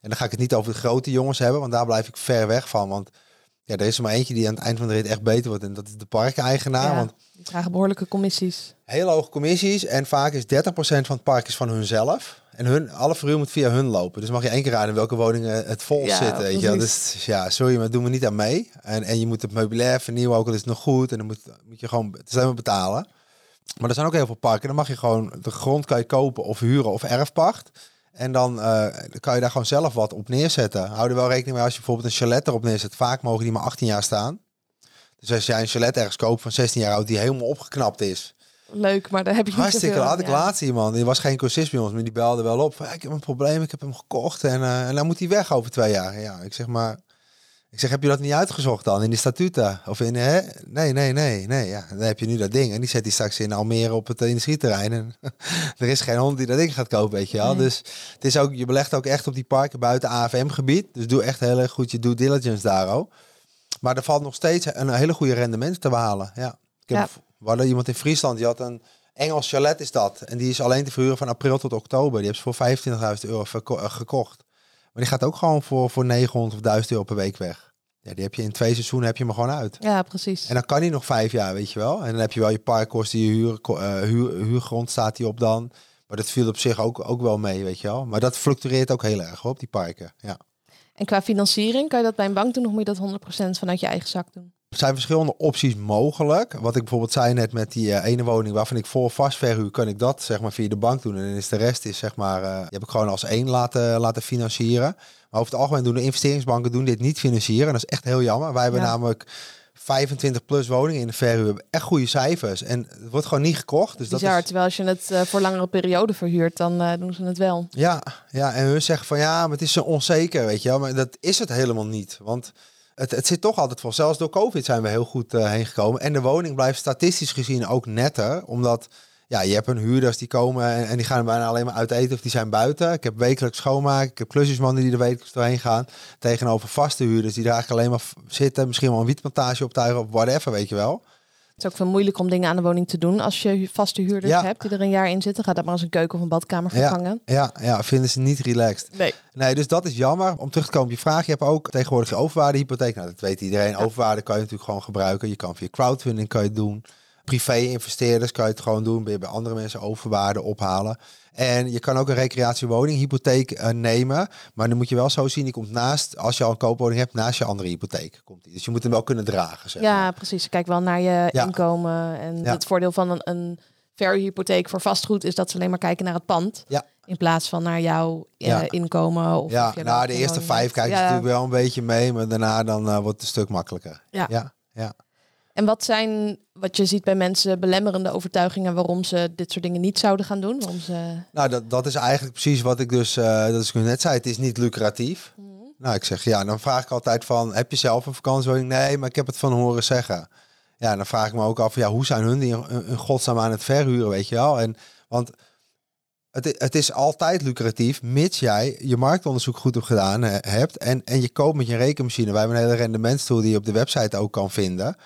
En dan ga ik het niet over de grote jongens hebben, want daar blijf ik ver weg van. Want ja, er is er maar eentje die aan het eind van de rit echt beter wordt. En dat is de parkeigenaar. Ja, want die krijgen behoorlijke commissies. Heel hoge commissies. En vaak is 30% van het park is van hunzelf. En hun, alle verhuur moet via hun lopen. Dus mag je één keer raden in welke woningen het vol ja, zit. Weet je? Dus ja, sorry, maar doen we niet aan mee. En, en je moet het meubilair vernieuwen, ook al is het nog goed. En dan moet, moet je gewoon het is betalen. Maar er zijn ook heel veel parken. Dan mag je gewoon de grond kan je kopen of huren of erfpacht. En dan uh, kan je daar gewoon zelf wat op neerzetten. Hou er wel rekening mee als je bijvoorbeeld een chalet erop neerzet. Vaak mogen die maar 18 jaar staan. Dus als jij een chalet ergens koopt van 16 jaar oud die helemaal opgeknapt is. Leuk, maar daar heb je niet Hartstikke laat. Ik laatst iemand, die was geen cursist bij ons, maar die belde wel op. ik heb een probleem, ik heb hem gekocht en, uh, en dan moet hij weg over twee jaar. Ja, ik zeg maar, ik zeg, heb je dat niet uitgezocht dan in de statuten? Of in, hè? Nee, nee, nee, nee. Ja, dan heb je nu dat ding. En die zet hij straks in Almere op het industrieterrein. En er is geen hond die dat ding gaat kopen, weet je wel. Dus het is ook, je belegt ook echt op die parken buiten AFM-gebied. Dus doe echt heel erg goed je due diligence daar ook. Maar er valt nog steeds een hele goede rendement te behalen. Ja. Ik heb, ja. iemand in Friesland, die had een Engels chalet is dat. En die is alleen te verhuren van april tot oktober. Die heeft ze voor 25.000 euro eh, gekocht. Maar die gaat ook gewoon voor, voor 900 of 1000 euro per week weg. Ja, die heb je in twee seizoenen heb je hem gewoon uit. Ja, precies. En dan kan hij nog vijf jaar, weet je wel. En dan heb je wel je parkkosten, je huur, uh, huur, huurgrond staat hij op dan. Maar dat viel op zich ook, ook wel mee, weet je wel. Maar dat fluctueert ook heel erg op die parken. Ja. En qua financiering, kan je dat bij een bank doen of moet je dat 100% vanuit je eigen zak doen? Er zijn verschillende opties mogelijk. Wat ik bijvoorbeeld zei net met die uh, ene woning waarvan ik voor vast verhuur, kan ik dat zeg maar via de bank doen. En is de rest is zeg maar, uh, die heb ik gewoon als één laten, laten financieren. Maar over het algemeen doen de investeringsbanken doen dit niet financieren. En dat is echt heel jammer. Wij hebben namelijk 25 plus woningen in de verhuur. echt goede cijfers. En het wordt gewoon niet gekocht. Dus dat is... terwijl als je het uh, voor langere periode verhuurt, dan uh, doen ze het wel. Ja, ja, en hun zeggen van ja, maar het is zo onzeker, weet je wel. Maar dat is het helemaal niet. Want het, het zit toch altijd vol. Zelfs door COVID zijn we heel goed uh, heen gekomen. En de woning blijft statistisch gezien ook netter. Omdat ja, je hebt een huurders die komen en, die gaan bijna alleen maar uit eten of die zijn buiten. Ik heb wekelijks schoonmaken. Ik heb klusjesmannen die er wekelijks doorheen gaan. Tegenover vaste huurders die daar eigenlijk alleen maar zitten. Misschien wel een wietplantage optuigen of whatever, weet je wel. Het is ook veel moeilijk om dingen aan de woning te doen als je vaste huurders hebt die er een jaar in zitten. Ga dat maar als een keuken of een badkamer vervangen. Ja, ja, ja, vinden ze niet relaxed. Nee. Nee, dus dat is jammer. Om terug te komen op je vraag, je hebt ook tegenwoordig je overwaardehypotheek. Nou, dat weet iedereen. Overwaarde kan je natuurlijk gewoon gebruiken. Je kan via crowdfunding kan je het doen. Privé-investeerders kan je het gewoon doen. Ben je bij andere mensen overwaarde ophalen. En je kan ook een recreatiewoning-hypotheek uh, nemen. Maar dan moet je wel zo zien, die komt naast, als je al een koopwoning hebt, naast je andere hypotheek. Komt die. Dus je moet hem wel kunnen dragen. Zeg ja, precies. Kijk wel naar je inkomen. En het voordeel van een, een verhuurhypotheek voor vastgoed is dat ze alleen maar kijken naar het pand. Ja. In plaats van naar jouw uh, inkomen. Of ja, nou, de eerste vijf kijken je natuurlijk wel een beetje mee, maar daarna dan uh, wordt het een stuk makkelijker. Ja. ja. En wat zijn, wat je ziet bij mensen, belemmerende overtuigingen waarom ze dit soort dingen niet zouden gaan doen? Waarom ze... Nou, dat, dat is eigenlijk precies wat ik dus, uh, dat is ik net zei, het is niet lucratief. Mhm. Nou, ik zeg ja, dan vraag ik altijd van, heb je zelf een vakantiewoning? Nee, maar ik heb het van horen zeggen. Ja, dan vraag ik me ook af, ja, hoe zijn hun die een godsnaam aan het verhuren, weet je wel? En, want het, het is altijd lucratief, mits jij je marktonderzoek goed hebt gedaan hebt en, en je koopt met je rekenmachine. Wij hebben een hele rendementstoel die je op de website ook kan vinden.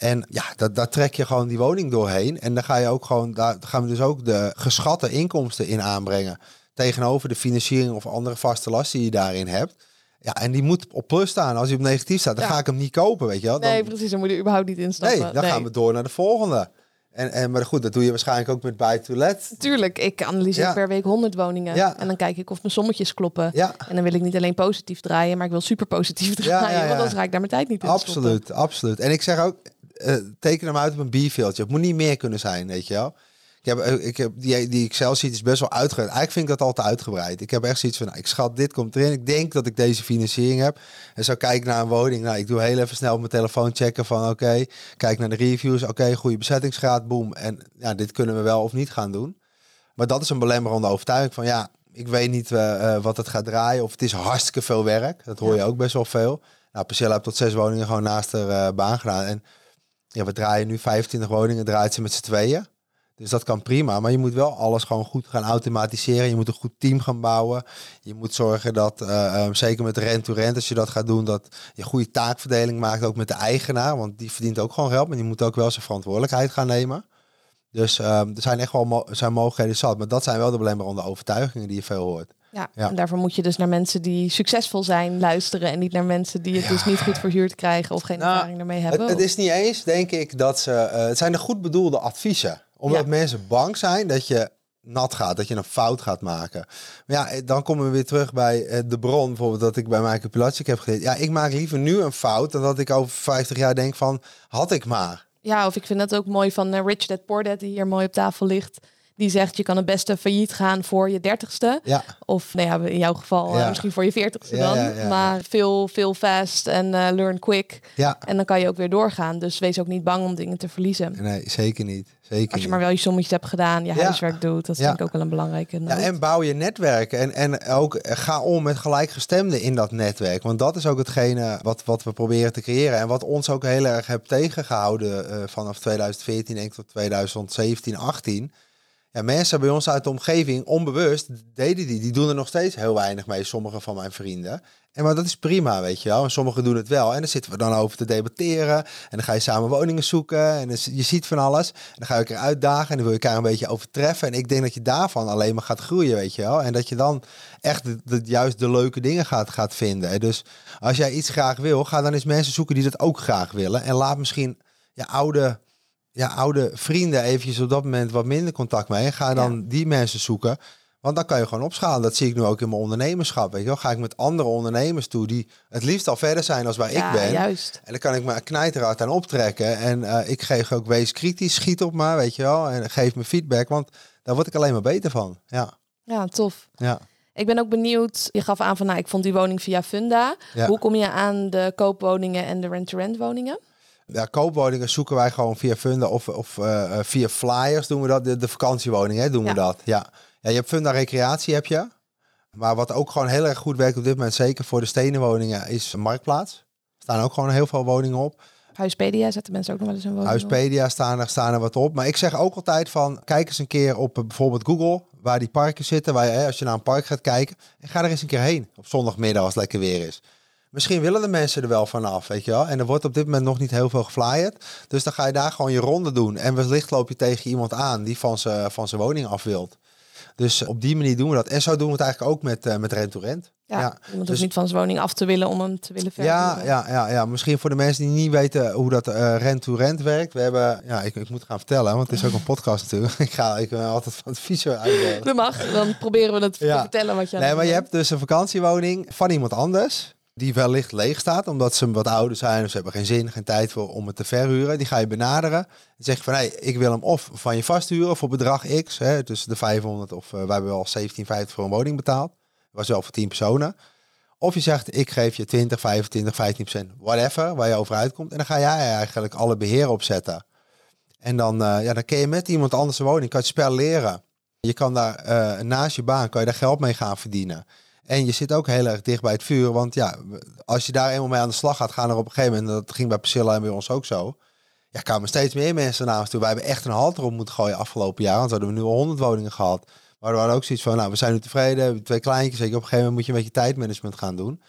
En ja, dat, daar trek je gewoon die woning doorheen. En dan ga je ook gewoon, daar gaan we dus ook de geschatte inkomsten in aanbrengen. Tegenover de financiering of andere vaste lasten die je daarin hebt. Ja, en die moet op plus staan. Als hij op negatief staat, dan ga ik hem niet kopen, weet je wel. Dan... Nee, precies. Dan moet je überhaupt niet instappen. Nee, dan gaan we door naar de volgende. En, en, maar goed, dat doe je waarschijnlijk ook met buy to let. Tuurlijk, ik analyseer per week 100 woningen. Ja. En dan kijk ik of mijn sommetjes kloppen. Ja. En dan wil ik niet alleen positief draaien, maar ik wil super positief draaien. Want anders raak ik daar mijn tijd niet in. Absoluut, absoluut. En ik zeg ook, uh, teken hem uit op een bierveeltje. Het moet niet meer kunnen zijn, weet je wel. Ik heb, eh, ik heb die, die Excel-sheet is best wel uitgebreid. Eigenlijk vind ik dat altijd uitgebreid. Ik heb echt zoiets van, nou, ik schat, dit komt erin. Ik denk dat ik deze financiering heb. En zo kijk naar een woning. Nou, ik doe heel even snel op mijn telefoon checken van, oké, kijk naar de reviews. Oké, goede bezettingsgraad, boom. En ja, dit kunnen we wel of niet gaan doen. Maar dat is een belemmerende overtuiging van, ja, ik weet niet uh, wat het gaat draaien. Of het is hartstikke veel werk. Dat hoor je ook best wel veel. Nou, Percel heeft tot zes woningen gewoon naast de baan gedaan. En ja, we draaien nu 25 woningen, draait ze met z'n tweeën. Dus dat kan prima, maar je moet wel alles gewoon goed gaan automatiseren. Je moet een goed team gaan bouwen. Je moet zorgen dat, uh, zeker met rent-to-rent, als je dat gaat doen, dat je goede taakverdeling maakt, ook met de eigenaar. Want die verdient ook gewoon geld, maar die moet ook wel zijn verantwoordelijkheid gaan nemen. Dus uh, er zijn echt wel zijn mogelijkheden zat. Maar dat zijn wel de belemmerende overtuigingen die je veel hoort. Ja, en daarvoor moet je dus naar mensen die succesvol zijn luisteren en niet naar mensen die het dus niet goed verhuurd krijgen of geen nou, ervaring ermee hebben. Het, het, is niet eens, denk ik, dat ze. Uh, het zijn de goed bedoelde adviezen. Omdat mensen bang zijn dat je nat gaat, dat je een fout gaat maken. Maar ja, eh, dan komen we weer terug bij uh, de bron, bijvoorbeeld dat ik bij Michael Pilatschik heb geleerd. Ja, ik maak liever nu een fout dan dat ik over 50 jaar denk van, had ik maar. Ja, of ik vind dat ook mooi van uh, Rich Dad Poor Dad, die hier mooi op tafel ligt die zegt je kan het beste failliet gaan voor je dertigste. Ja. Of nou ja, in jouw geval uh, misschien voor je veertigste dan. Ja, maar veel, veel fast en uh, learn quick. Ja. En dan kan je ook weer doorgaan. Dus wees ook niet bang om dingen te verliezen. Nee, zeker niet. Zeker Als je maar wel je sommetjes hebt gedaan, je huiswerk doet. Dat vind ik ook wel een belangrijke Ja, en bouw je netwerk. En, en ook eh, ga om met gelijkgestemden in dat netwerk. Want dat is ook hetgene wat, wat we proberen te creëren. En wat ons ook heel erg heeft tegengehouden uh, vanaf 2014 denk ik tot 2017, 18 ja, mensen bij ons uit de omgeving, onbewust, deden die. Die doen er nog steeds heel weinig mee, sommige van mijn vrienden. En maar dat is prima, weet je wel. En sommigen doen het wel. En dan zitten we dan over te debatteren. En dan ga je samen woningen zoeken. En je ziet van alles. En dan ga je elkaar uitdagen. En dan wil je elkaar een beetje overtreffen. En ik denk dat je daarvan alleen maar gaat groeien, weet je wel. En dat je dan echt de, juist de leuke dingen gaat, gaat vinden. En dus als jij iets graag wil, ga dan eens mensen zoeken die dat ook graag willen. En laat misschien je oude ja, oude vrienden eventjes op dat moment wat minder contact mee. En ga dan die mensen zoeken. Want dan kan je gewoon opschalen. Dat zie ik nu ook in mijn ondernemerschap. Weet je wel? Ga ik met andere ondernemers toe die het liefst al verder zijn als waar ik ben. Juist. En dan kan ik me knijterhard aan optrekken. En uh, ik geef ook wees kritisch, schiet op me, weet je wel. En geef me feedback, want daar word ik alleen maar beter van. Ja, ja tof. Ja. Ik ben ook benieuwd, je gaf aan van nou, ik vond die woning via Funda. Hoe kom je aan de koopwoningen en de rent-to-rent woningen? Ja, koopwoningen zoeken wij gewoon via Funda of, of uh, via flyers doen we dat. De, de vakantiewoningen doen we dat. Ja. ja, je hebt Funda Recreatie heb je. Maar wat ook gewoon heel erg goed werkt op dit moment, zeker voor de stenen woningen, is Marktplaats. Er staan ook gewoon heel veel woningen op. Huispedia zetten mensen ook nog wel eens een woning Huispedia staan er, staan er wat op. Maar ik zeg ook altijd van, kijk eens een keer op eh, bijvoorbeeld Google, waar die parken zitten. Waar je, als je naar een park gaat kijken, en ga er eens een keer heen op zondagmiddag als het lekker weer is. Misschien willen de mensen er wel vanaf, weet je wel. En er wordt op dit moment nog niet heel veel geflyerd. Dus dan ga je daar gewoon je ronde doen. En wellicht loop je tegen iemand aan die van zijn van woning af wilt. Dus op die manier doen we dat. En zo doen we het eigenlijk ook met, uh, met rent-to-rent. Ja, ja, dus, niet van zijn woning af te willen om hem te willen verhuren. Ja, ja, ja, ja, misschien voor de mensen die niet weten hoe dat uh, rent-to-rent werkt. We hebben, ja, ik, ik moet gaan vertellen, want het is ook een podcast natuurlijk. ik ga ik ben altijd van het vies uit. Dat mag, dan proberen we het te vertellen wat je Nee, maar je hebt dus een vakantiewoning van iemand anders die wellicht leeg staat, omdat ze wat ouder zijn of ze hebben geen zin, geen tijd voor om het te verhuren. Die ga je benaderen en zeg je van, hey, ik wil hem of van je vasthuren voor bedrag X, hè, tussen de 500 of uh, wij hebben wel 17,50 voor een woning betaald. Was wel voor 10 personen. Of je zegt, ik geef je 20, 25, 15 procent, whatever, waar je over uitkomt. En dan ga jij eigenlijk alle beheer opzetten. En dan, uh, ja, dan kun je met iemand anders een woning, kan je het spel leren. Je kan daar uh, naast je baan, kan je daar geld mee gaan verdienen. En je zit ook heel erg dicht bij het vuur. Want ja, als je daar eenmaal mee aan de slag gaat, gaan er op een gegeven moment, dat ging bij Priscilla en bij ons ook zo. Ja, kwamen steeds meer mensen naar ons toe. Wij hebben echt een halt erop moeten gooien afgelopen jaar. Want we hadden nu al 100 woningen gehad. Maar we hadden ook zoiets van, nou, we zijn nu tevreden. Twee kleintjes. Op een gegeven moment moet je een beetje tijdmanagement gaan doen.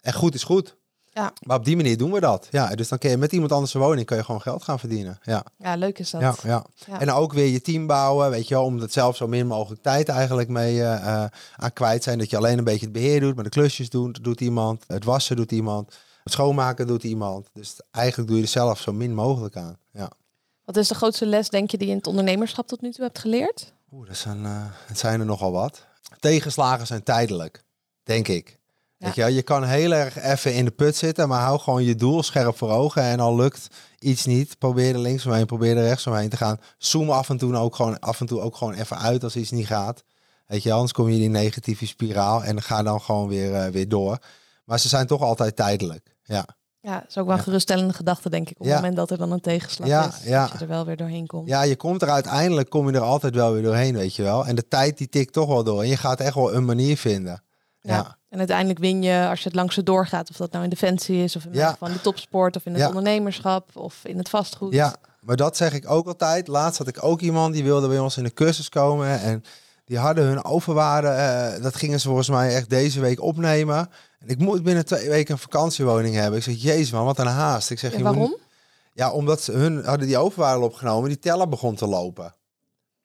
En goed is goed. Ja. Maar op die manier doen we dat. Ja, dus dan kun je met iemand anders woning kun je gewoon geld gaan verdienen. Ja, ja leuk is dat. Ja, ja. En dan ook weer je team bouwen, weet je wel, om dat zelf zo min mogelijk tijd eigenlijk mee uh, aan kwijt zijn. Dat je alleen een beetje het beheer doet, maar de klusjes doet, doet iemand, het wassen doet iemand, het schoonmaken doet iemand. Dus eigenlijk doe je er zelf zo min mogelijk aan. Ja. Wat is de grootste les, denk je, die je in het ondernemerschap tot nu toe hebt geleerd? Oeh, dat zijn, uh, het zijn er nogal wat. Tegenslagen zijn tijdelijk, denk ik. Weet je, je kan heel erg even in de put zitten, maar hou gewoon je doel scherp voor ogen. En al lukt iets niet, probeer er links omheen, probeer er rechts omheen te gaan. Zoom af en toe ook gewoon, af en toe ook gewoon even uit als iets niet gaat. Weet je, anders kom je in die negatieve spiraal en ga dan gewoon weer, uh, weer door. Maar ze zijn toch altijd tijdelijk. Ja. Ja, dat is ook wel een geruststellende gedachte, denk ik. Op het moment dat er dan een tegenslag ja, is, ja. dat je er wel weer doorheen komt. Ja, je komt er uiteindelijk, kom je er altijd wel weer doorheen, weet je wel. En de tijd die tikt toch wel door. En je gaat echt wel een manier vinden. ja. En uiteindelijk win je als je het langs doorgaat. Of dat nou in defensie is, of in ja. van de topsport, of in het ondernemerschap, of in het vastgoed. Ja, maar dat zeg ik ook altijd. Laatst had ik ook iemand die wilde bij ons in de cursus komen. En die hadden hun overwaarde. Uh, dat gingen ze volgens mij echt deze week opnemen. En ik moet binnen twee weken een vakantiewoning hebben. Ik zeg, jezus man, wat een haast. Ik zeg, ja, waarom? ja, omdat ze hun hadden die overwaarde opgenomen. Die teller begon te lopen.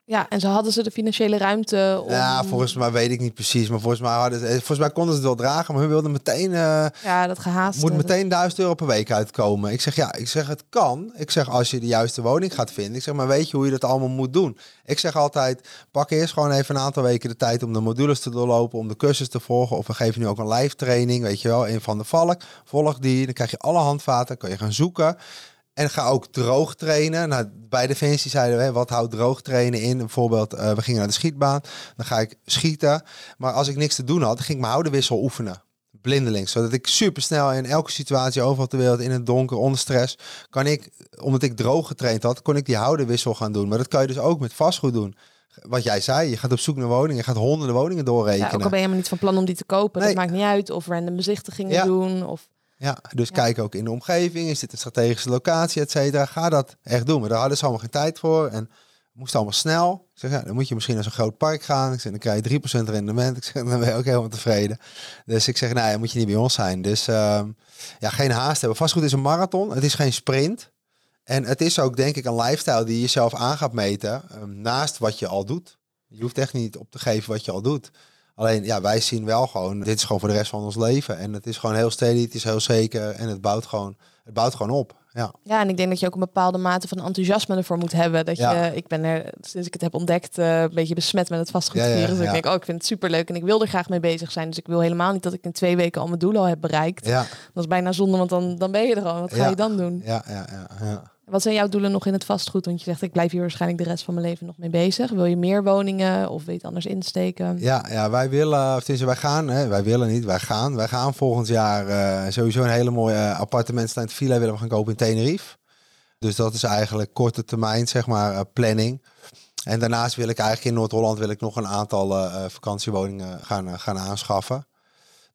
Ja, en ze hadden ze de financiële ruimte om... Ja, volgens mij weet ik niet precies. Maar volgens mij, hadden ze, volgens mij konden ze het wel dragen. Maar hun wilden meteen... Uh, ja, dat gehaast. Moet meteen 1000 euro per week uitkomen. Ik zeg, ja, ik zeg, het kan. Ik zeg, als je de juiste woning gaat vinden. Ik zeg, maar weet je hoe je dat allemaal moet doen? Ik zeg altijd, pak eerst gewoon even een aantal weken de tijd om de modules te doorlopen. Om de cursus te volgen. Of we geven nu ook een live training, weet je wel. Een van de valk. Volg die. Dan krijg je alle handvaten. Kan je gaan zoeken. En ga ook droog trainen. Nou, bij Defensie zeiden we, wat houdt droog trainen in? Bijvoorbeeld, uh, we gingen naar de schietbaan. Dan ga ik schieten. Maar als ik niks te doen had, ging ik mijn houdenwissel oefenen. Blindelings. Zodat ik super snel in elke situatie overal ter wereld, in het donker, onder stress, kan ik, omdat ik droog getraind had, kon ik die houdenwissel gaan doen. Maar dat kan je dus ook met vastgoed doen wat jij zei, je gaat op zoek naar woningen, je gaat honderden woningen doorrekenen. Ja, ook al ben je helemaal niet van plan om die te kopen, dat maakt niet uit. Of random bezichtigingen doen. Of... Ja, dus kijk ook in de omgeving. Is dit een strategische locatie, et cetera? Ga dat echt doen. Maar daar hadden ze allemaal geen tijd voor. En moest allemaal snel. Ik zeg, ja, dan moet je misschien naar zo'n groot park gaan. Ik zeg, dan krijg je 3% rendement. Ik zeg, dan ben je ook helemaal tevreden. Dus ik zeg, nou ja, moet je niet bij ons zijn. Dus ehm, ja, geen haast hebben. Vastgoed is een marathon. Het is geen sprint. En het is ook, denk ik, een lifestyle die je jezelf aan gaat meten. Ehm, naast wat je al doet. Je hoeft echt niet op te geven wat je al doet. Alleen ja, wij zien wel gewoon, dit is gewoon voor de rest van ons leven. En het is gewoon heel steady, het is heel zeker en het bouwt gewoon, het bouwt gewoon op. Ja. ja, en ik denk dat je ook een bepaalde mate van enthousiasme ervoor moet hebben. Dat je, ik ben er sinds ik het heb ontdekt uh, een beetje besmet met het vastgoedvirus. Ja, ja, dus ik denk, oh, ik vind het superleuk en ik wil er graag mee bezig zijn. Dus ik wil helemaal niet dat ik in twee weken al mijn doelen al heb bereikt. Ja. Dat is bijna zonde, want dan, dan ben je er al. Wat ga je dan doen? Ja, ja, ja, ja. Wat zijn jouw doelen nog in het vastgoed? Want je zegt, ik blijf hier waarschijnlijk de rest van mijn leven nog mee bezig. Wil je meer woningen of het anders insteken? Ja, ja wij willen, of wij gaan, hè, wij willen niet, wij gaan. Wij gaan volgend jaar uh, sowieso een hele mooie uh, appartementstand villa willen we gaan kopen in Tenerife. Dus dat is eigenlijk korte termijn, zeg maar, uh, planning. En daarnaast wil ik eigenlijk in Noord-Holland wil ik nog een aantal vakantiewoningen gaan, gaan aanschaffen.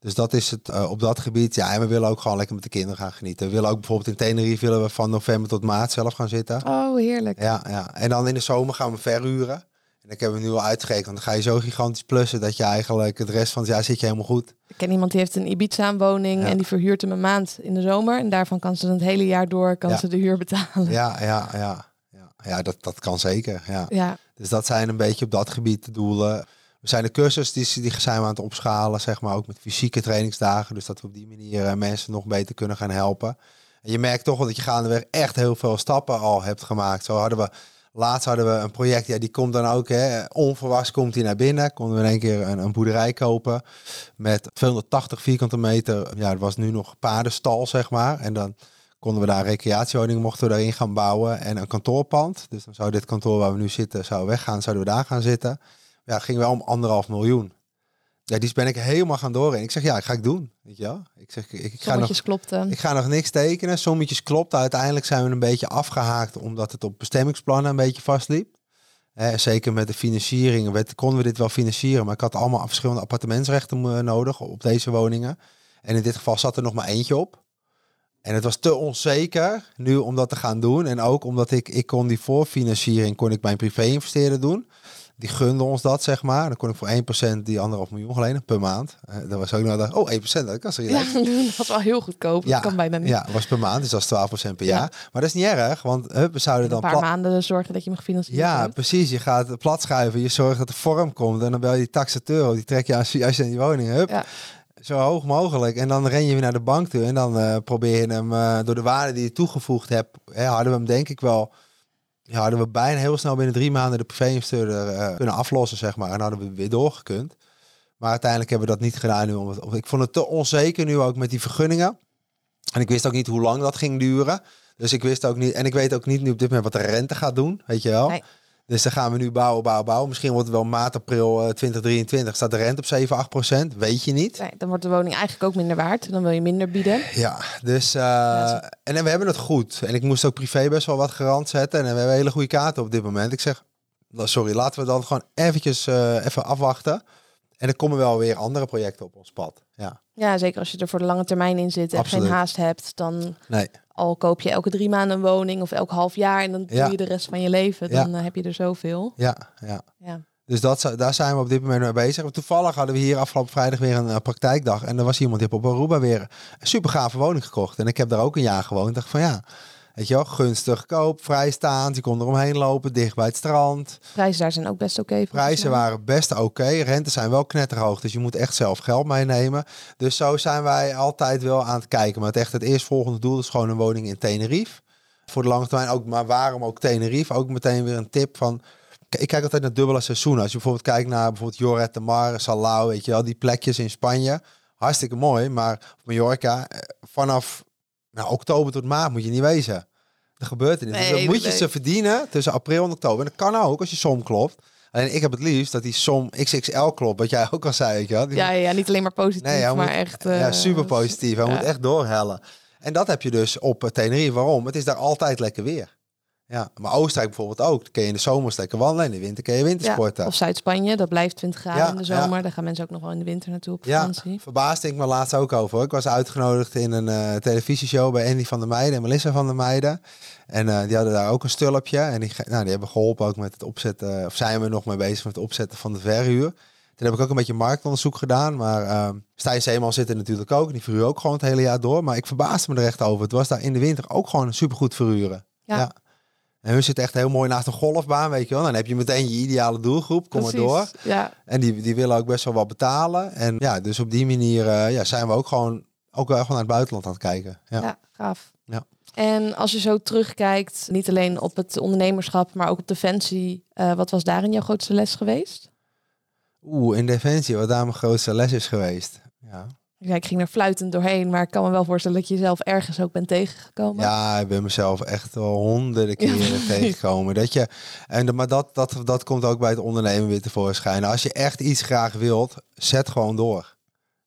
Dus dat is het uh, op dat gebied. Ja, en we willen ook gewoon lekker met de kinderen gaan genieten. We willen ook bijvoorbeeld in Tenerife willen we van november tot maart zelf gaan zitten. Oh, heerlijk. Ja, ja. En dan in de zomer gaan we verhuren. En ik heb hem nu al uitgerekend. Want dan ga je zo gigantisch plussen dat je eigenlijk het rest van het jaar zit je helemaal goed. Ik ken iemand die heeft een Ibiza-woning en die verhuurt hem een maand in de zomer. En daarvan kan ze het hele jaar door kan ze de huur betalen. Ja, ja, ja. Ja, ja dat, dat kan zeker. Ja. ja. Dus dat zijn een beetje op dat gebied de doelen. We zijn de cursus die, die zijn we aan het opschalen, zeg maar, ook met fysieke trainingsdagen. Dus dat we op die manier uh, mensen nog beter kunnen gaan helpen. En je merkt toch wel dat je gaandeweg echt heel veel stappen al hebt gemaakt. Zo hadden we, laatst hadden we een project, ja, die komt dan ook, hè, onverwachts komt hij naar binnen. Konden we in één keer een, een boerderij kopen met 280 vierkante meter. Ja, het was nu nog paardenstal, zeg maar. En dan konden we daar een mochten we daarin gaan bouwen en een kantoorpand. Dus dan zou dit kantoor waar we nu zitten, zou weggaan, zouden we daar gaan zitten. Ja, ging wel om anderhalf miljoen. Ja, die ben ik helemaal gaan door. En ik zeg, ja, ik ga ik doen. Weet je wel? Ik zeg, ik, ik ga nog, klopten. Ik ga nog niks tekenen. Sommetjes klopt. Uiteindelijk zijn we een beetje afgehaakt omdat het op bestemmingsplannen een beetje vastliep. Eh, zeker met de financiering werd, konden we dit wel financieren. Maar ik had allemaal verschillende appartementsrechten nodig op deze woningen. En in dit geval zat er nog maar eentje op. En het was te onzeker nu om dat te gaan doen. En ook omdat ik, ik kon die voorfinanciering, kon ik mijn privé-investeerder doen. Die gunde ons dat, zeg maar. Dan kon ik voor 1% die anderhalf miljoen geleden per maand. Uh, dat was ook nog dat, oh 1%, dat kan zo ja, dat was wel heel goedkoop. Ja, dat kan bijna niet. Ja, was per maand, dus dat is 12% per jaar. Maar dat is niet erg, want hup, we zouden dan... Een paar maanden zorgen dat je mag financieren. Ja, precies. Je gaat het plat schuiven, je zorgt dat de vorm komt. En dan bel je die taxateur, die trek je als je, als je in die woning, hup. Ja zo hoog mogelijk. En dan ren je weer naar de bank toe. En dan uh, probeer je hem uh, door de waarde die je toegevoegd hebt. Hè, hadden we hem denk ik wel. Ja, hadden we bijna heel snel binnen drie maanden de privé-investeerder uh, kunnen aflossen, zeg maar. En hadden we weer doorgekund. Maar uiteindelijk hebben we dat niet gedaan nu. Omdat, ik vond het te onzeker nu ook met die vergunningen. En ik wist ook niet hoe lang dat ging duren. Dus ik wist ook niet. En ik weet ook niet nu op dit moment wat de rente gaat doen. Weet je wel. Nee. Dus dan gaan we nu bouwen, bouwen, bouwen. Misschien wordt het wel maart, april 2023. Eh, Staat de rente op 7, 8 procent? Weet je niet. Nee, dan wordt de woning eigenlijk ook minder waard. Dan wil je minder bieden. Ja, dus... Uh, en, we hebben het goed. En ik moest ook privé best wel wat garant zetten. En we hebben hele goede kaarten op dit moment. Ik zeg, sorry, laten we dan gewoon eventjes uh, even afwachten. En er komen wel weer andere projecten op ons pad. Ja, ja zeker als je er voor de lange termijn in zit en geen haast hebt, dan nee. al koop je elke drie maanden een woning of elk half jaar en dan doe je de rest van je leven. Dan eh, heb je er zoveel. Ja, ja. ja. Dus dat, daar zijn we op dit moment mee bezig. Toevallig hadden we hier afgelopen vrijdag weer een uh, praktijkdag. En er was iemand die op Aruba weer een super gave woning gekocht. En ik heb daar ook een jaar gewoond. dacht van ja, Weet je wel, gunstig koop, vrijstaand. Je kon eromheen lopen, dicht bij het strand. Prijzen daar zijn ook best oké. Prijzen waren best oké. Rentes zijn wel knetterhoog, dus je moet echt zelf geld meenemen. Dus zo zijn wij altijd wel aan het kijken. Maar het echt het eerstvolgende doel is gewoon een woning in Tenerife. Voor de lange termijn ook, maar waarom ook Tenerife? Ook meteen weer een tip van... Ik kijk altijd naar dubbele seizoenen. Als je bijvoorbeeld kijkt naar bijvoorbeeld Joret de Mar, Salau, weet je wel, die plekjes in Spanje. Hartstikke mooi, maar Mallorca, eh, vanaf nou, oktober tot maart moet je niet wezen. Er gebeurt er niet. dus dan moet je ze verdienen tussen april en oktober. En dat kan ook als je som klopt. Alleen ik heb het liefst dat die som XXL klopt, wat jij ook al zei. Je Ja, ja, niet alleen maar positief, nee, maar echt... Uh, ja, super positief. Hij moet echt doorhellen. En dat heb je dus op Tenerife. Waarom? Het is daar altijd lekker weer. Ja, maar Oostenrijk bijvoorbeeld ook. Dan kun je in de zomer lekker wandelen, in de winter kun je wintersporten. of Zuid-Spanje, dat blijft 20 graden in de zomer. Daar gaan mensen ook nog wel in de winter naartoe op vakantie. Ja, verbaasde ik me laatst ook over. Ik was uitgenodigd in een uh, televisieshow bij Andy van der Meijden en Melissa van der Meijden. En uh, die hadden daar ook een stulpje. En die, nou, die hebben geholpen ook met het opzetten, of zijn we nog mee bezig met het opzetten van de verhuur. Toen heb ik ook een beetje marktonderzoek gedaan. Maar uh, Stijn Zeeman zit er natuurlijk ook. Die verhuur ook gewoon het hele jaar door. Maar ik verbaasde me er echt over. Het was daar in de winter ook gewoon supergoed verhuren. ja. En hun zit echt heel mooi naast een golfbaan, weet je wel. Dan heb je meteen je ideale doelgroep, kom maar door. Ja. En die, die willen ook best wel wat betalen. En ja, dus op die manier uh, ja, zijn we ook gewoon, ook wel gewoon naar het buitenland aan het kijken. Ja, ja gaaf. Ja. En als je zo terugkijkt, niet alleen op het ondernemerschap, maar ook op Defensie. Uh, wat was daarin jouw grootste les geweest? Oeh, in Defensie, wat daar mijn grootste les is geweest. Ja. Ja, ik ging er fluitend doorheen, maar ik kan me wel voorstellen dat je jezelf ergens ook bent tegengekomen. Ja, ik ben mezelf echt wel honderden keren tegengekomen. Dat je, en, maar dat, dat, dat komt ook bij het ondernemen weer tevoorschijn. Als je echt iets graag wilt, zet gewoon door.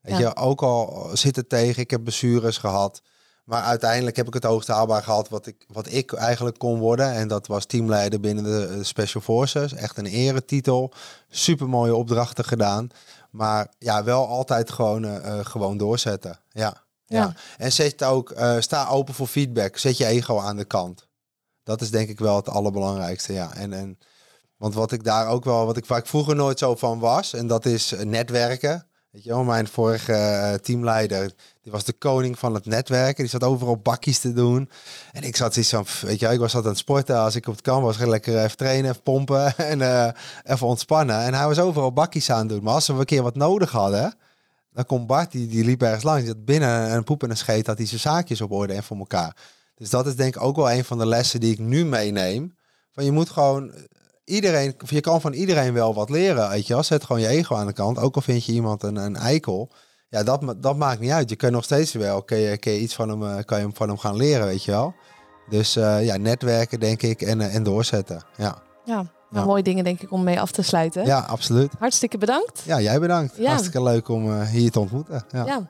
Weet je, ook al zit het tegen, ik heb blessures gehad. Maar uiteindelijk heb ik het hoogst haalbaar gehad wat ik, wat ik eigenlijk kon worden. En dat was teamleider binnen de Special Forces. Echt een eretitel. Super mooie opdrachten gedaan. Maar ja, wel altijd gewoon, uh, gewoon doorzetten. Ja. ja. En zet ook, uh, sta open voor feedback. Zet je ego aan de kant. Dat is denk ik wel het allerbelangrijkste. Ja. En, en Want wat ik daar ook wel, wat ik, waar ik vroeger nooit zo van was, en dat is netwerken. Weet je mijn vorige uh, teamleider, die was de koning van het netwerken. Die zat overal bakjes te doen. En ik zat iets van, weet je, ik was altijd aan het sporten. Als ik op het kan was, ging lekker even trainen, even pompen en uh, even ontspannen. En hij was overal bakjes aan het doen. Maar als we een keer wat nodig hadden, dan komt Bart, die, die liep ergens langs. Die had binnen een poep en een scheet, had hij zijn zaakjes op orde en voor elkaar. Dus dat is denk ik ook wel een van de lessen die ik nu meeneem. Van je moet gewoon iedereen, je kan van iedereen wel wat leren, weet je wel. Zet gewoon je ego aan de kant. Ook al vind je iemand een, een eikel. Ja, dat, dat maakt niet uit. Je kunt nog steeds wel, kun je, kun je iets van hem, eh, kan je van hem gaan leren, weet je wel. Dus uh, ja, netwerken denk ik en, eh, en doorzetten. Ja. Ja, nou, mooie dingen denk ik om mee af te sluiten. Ja, absoluut. Hartstikke bedankt. Ja, jij bedankt. Ja. Hartstikke leuk om hier te ontmoeten. ja. ja.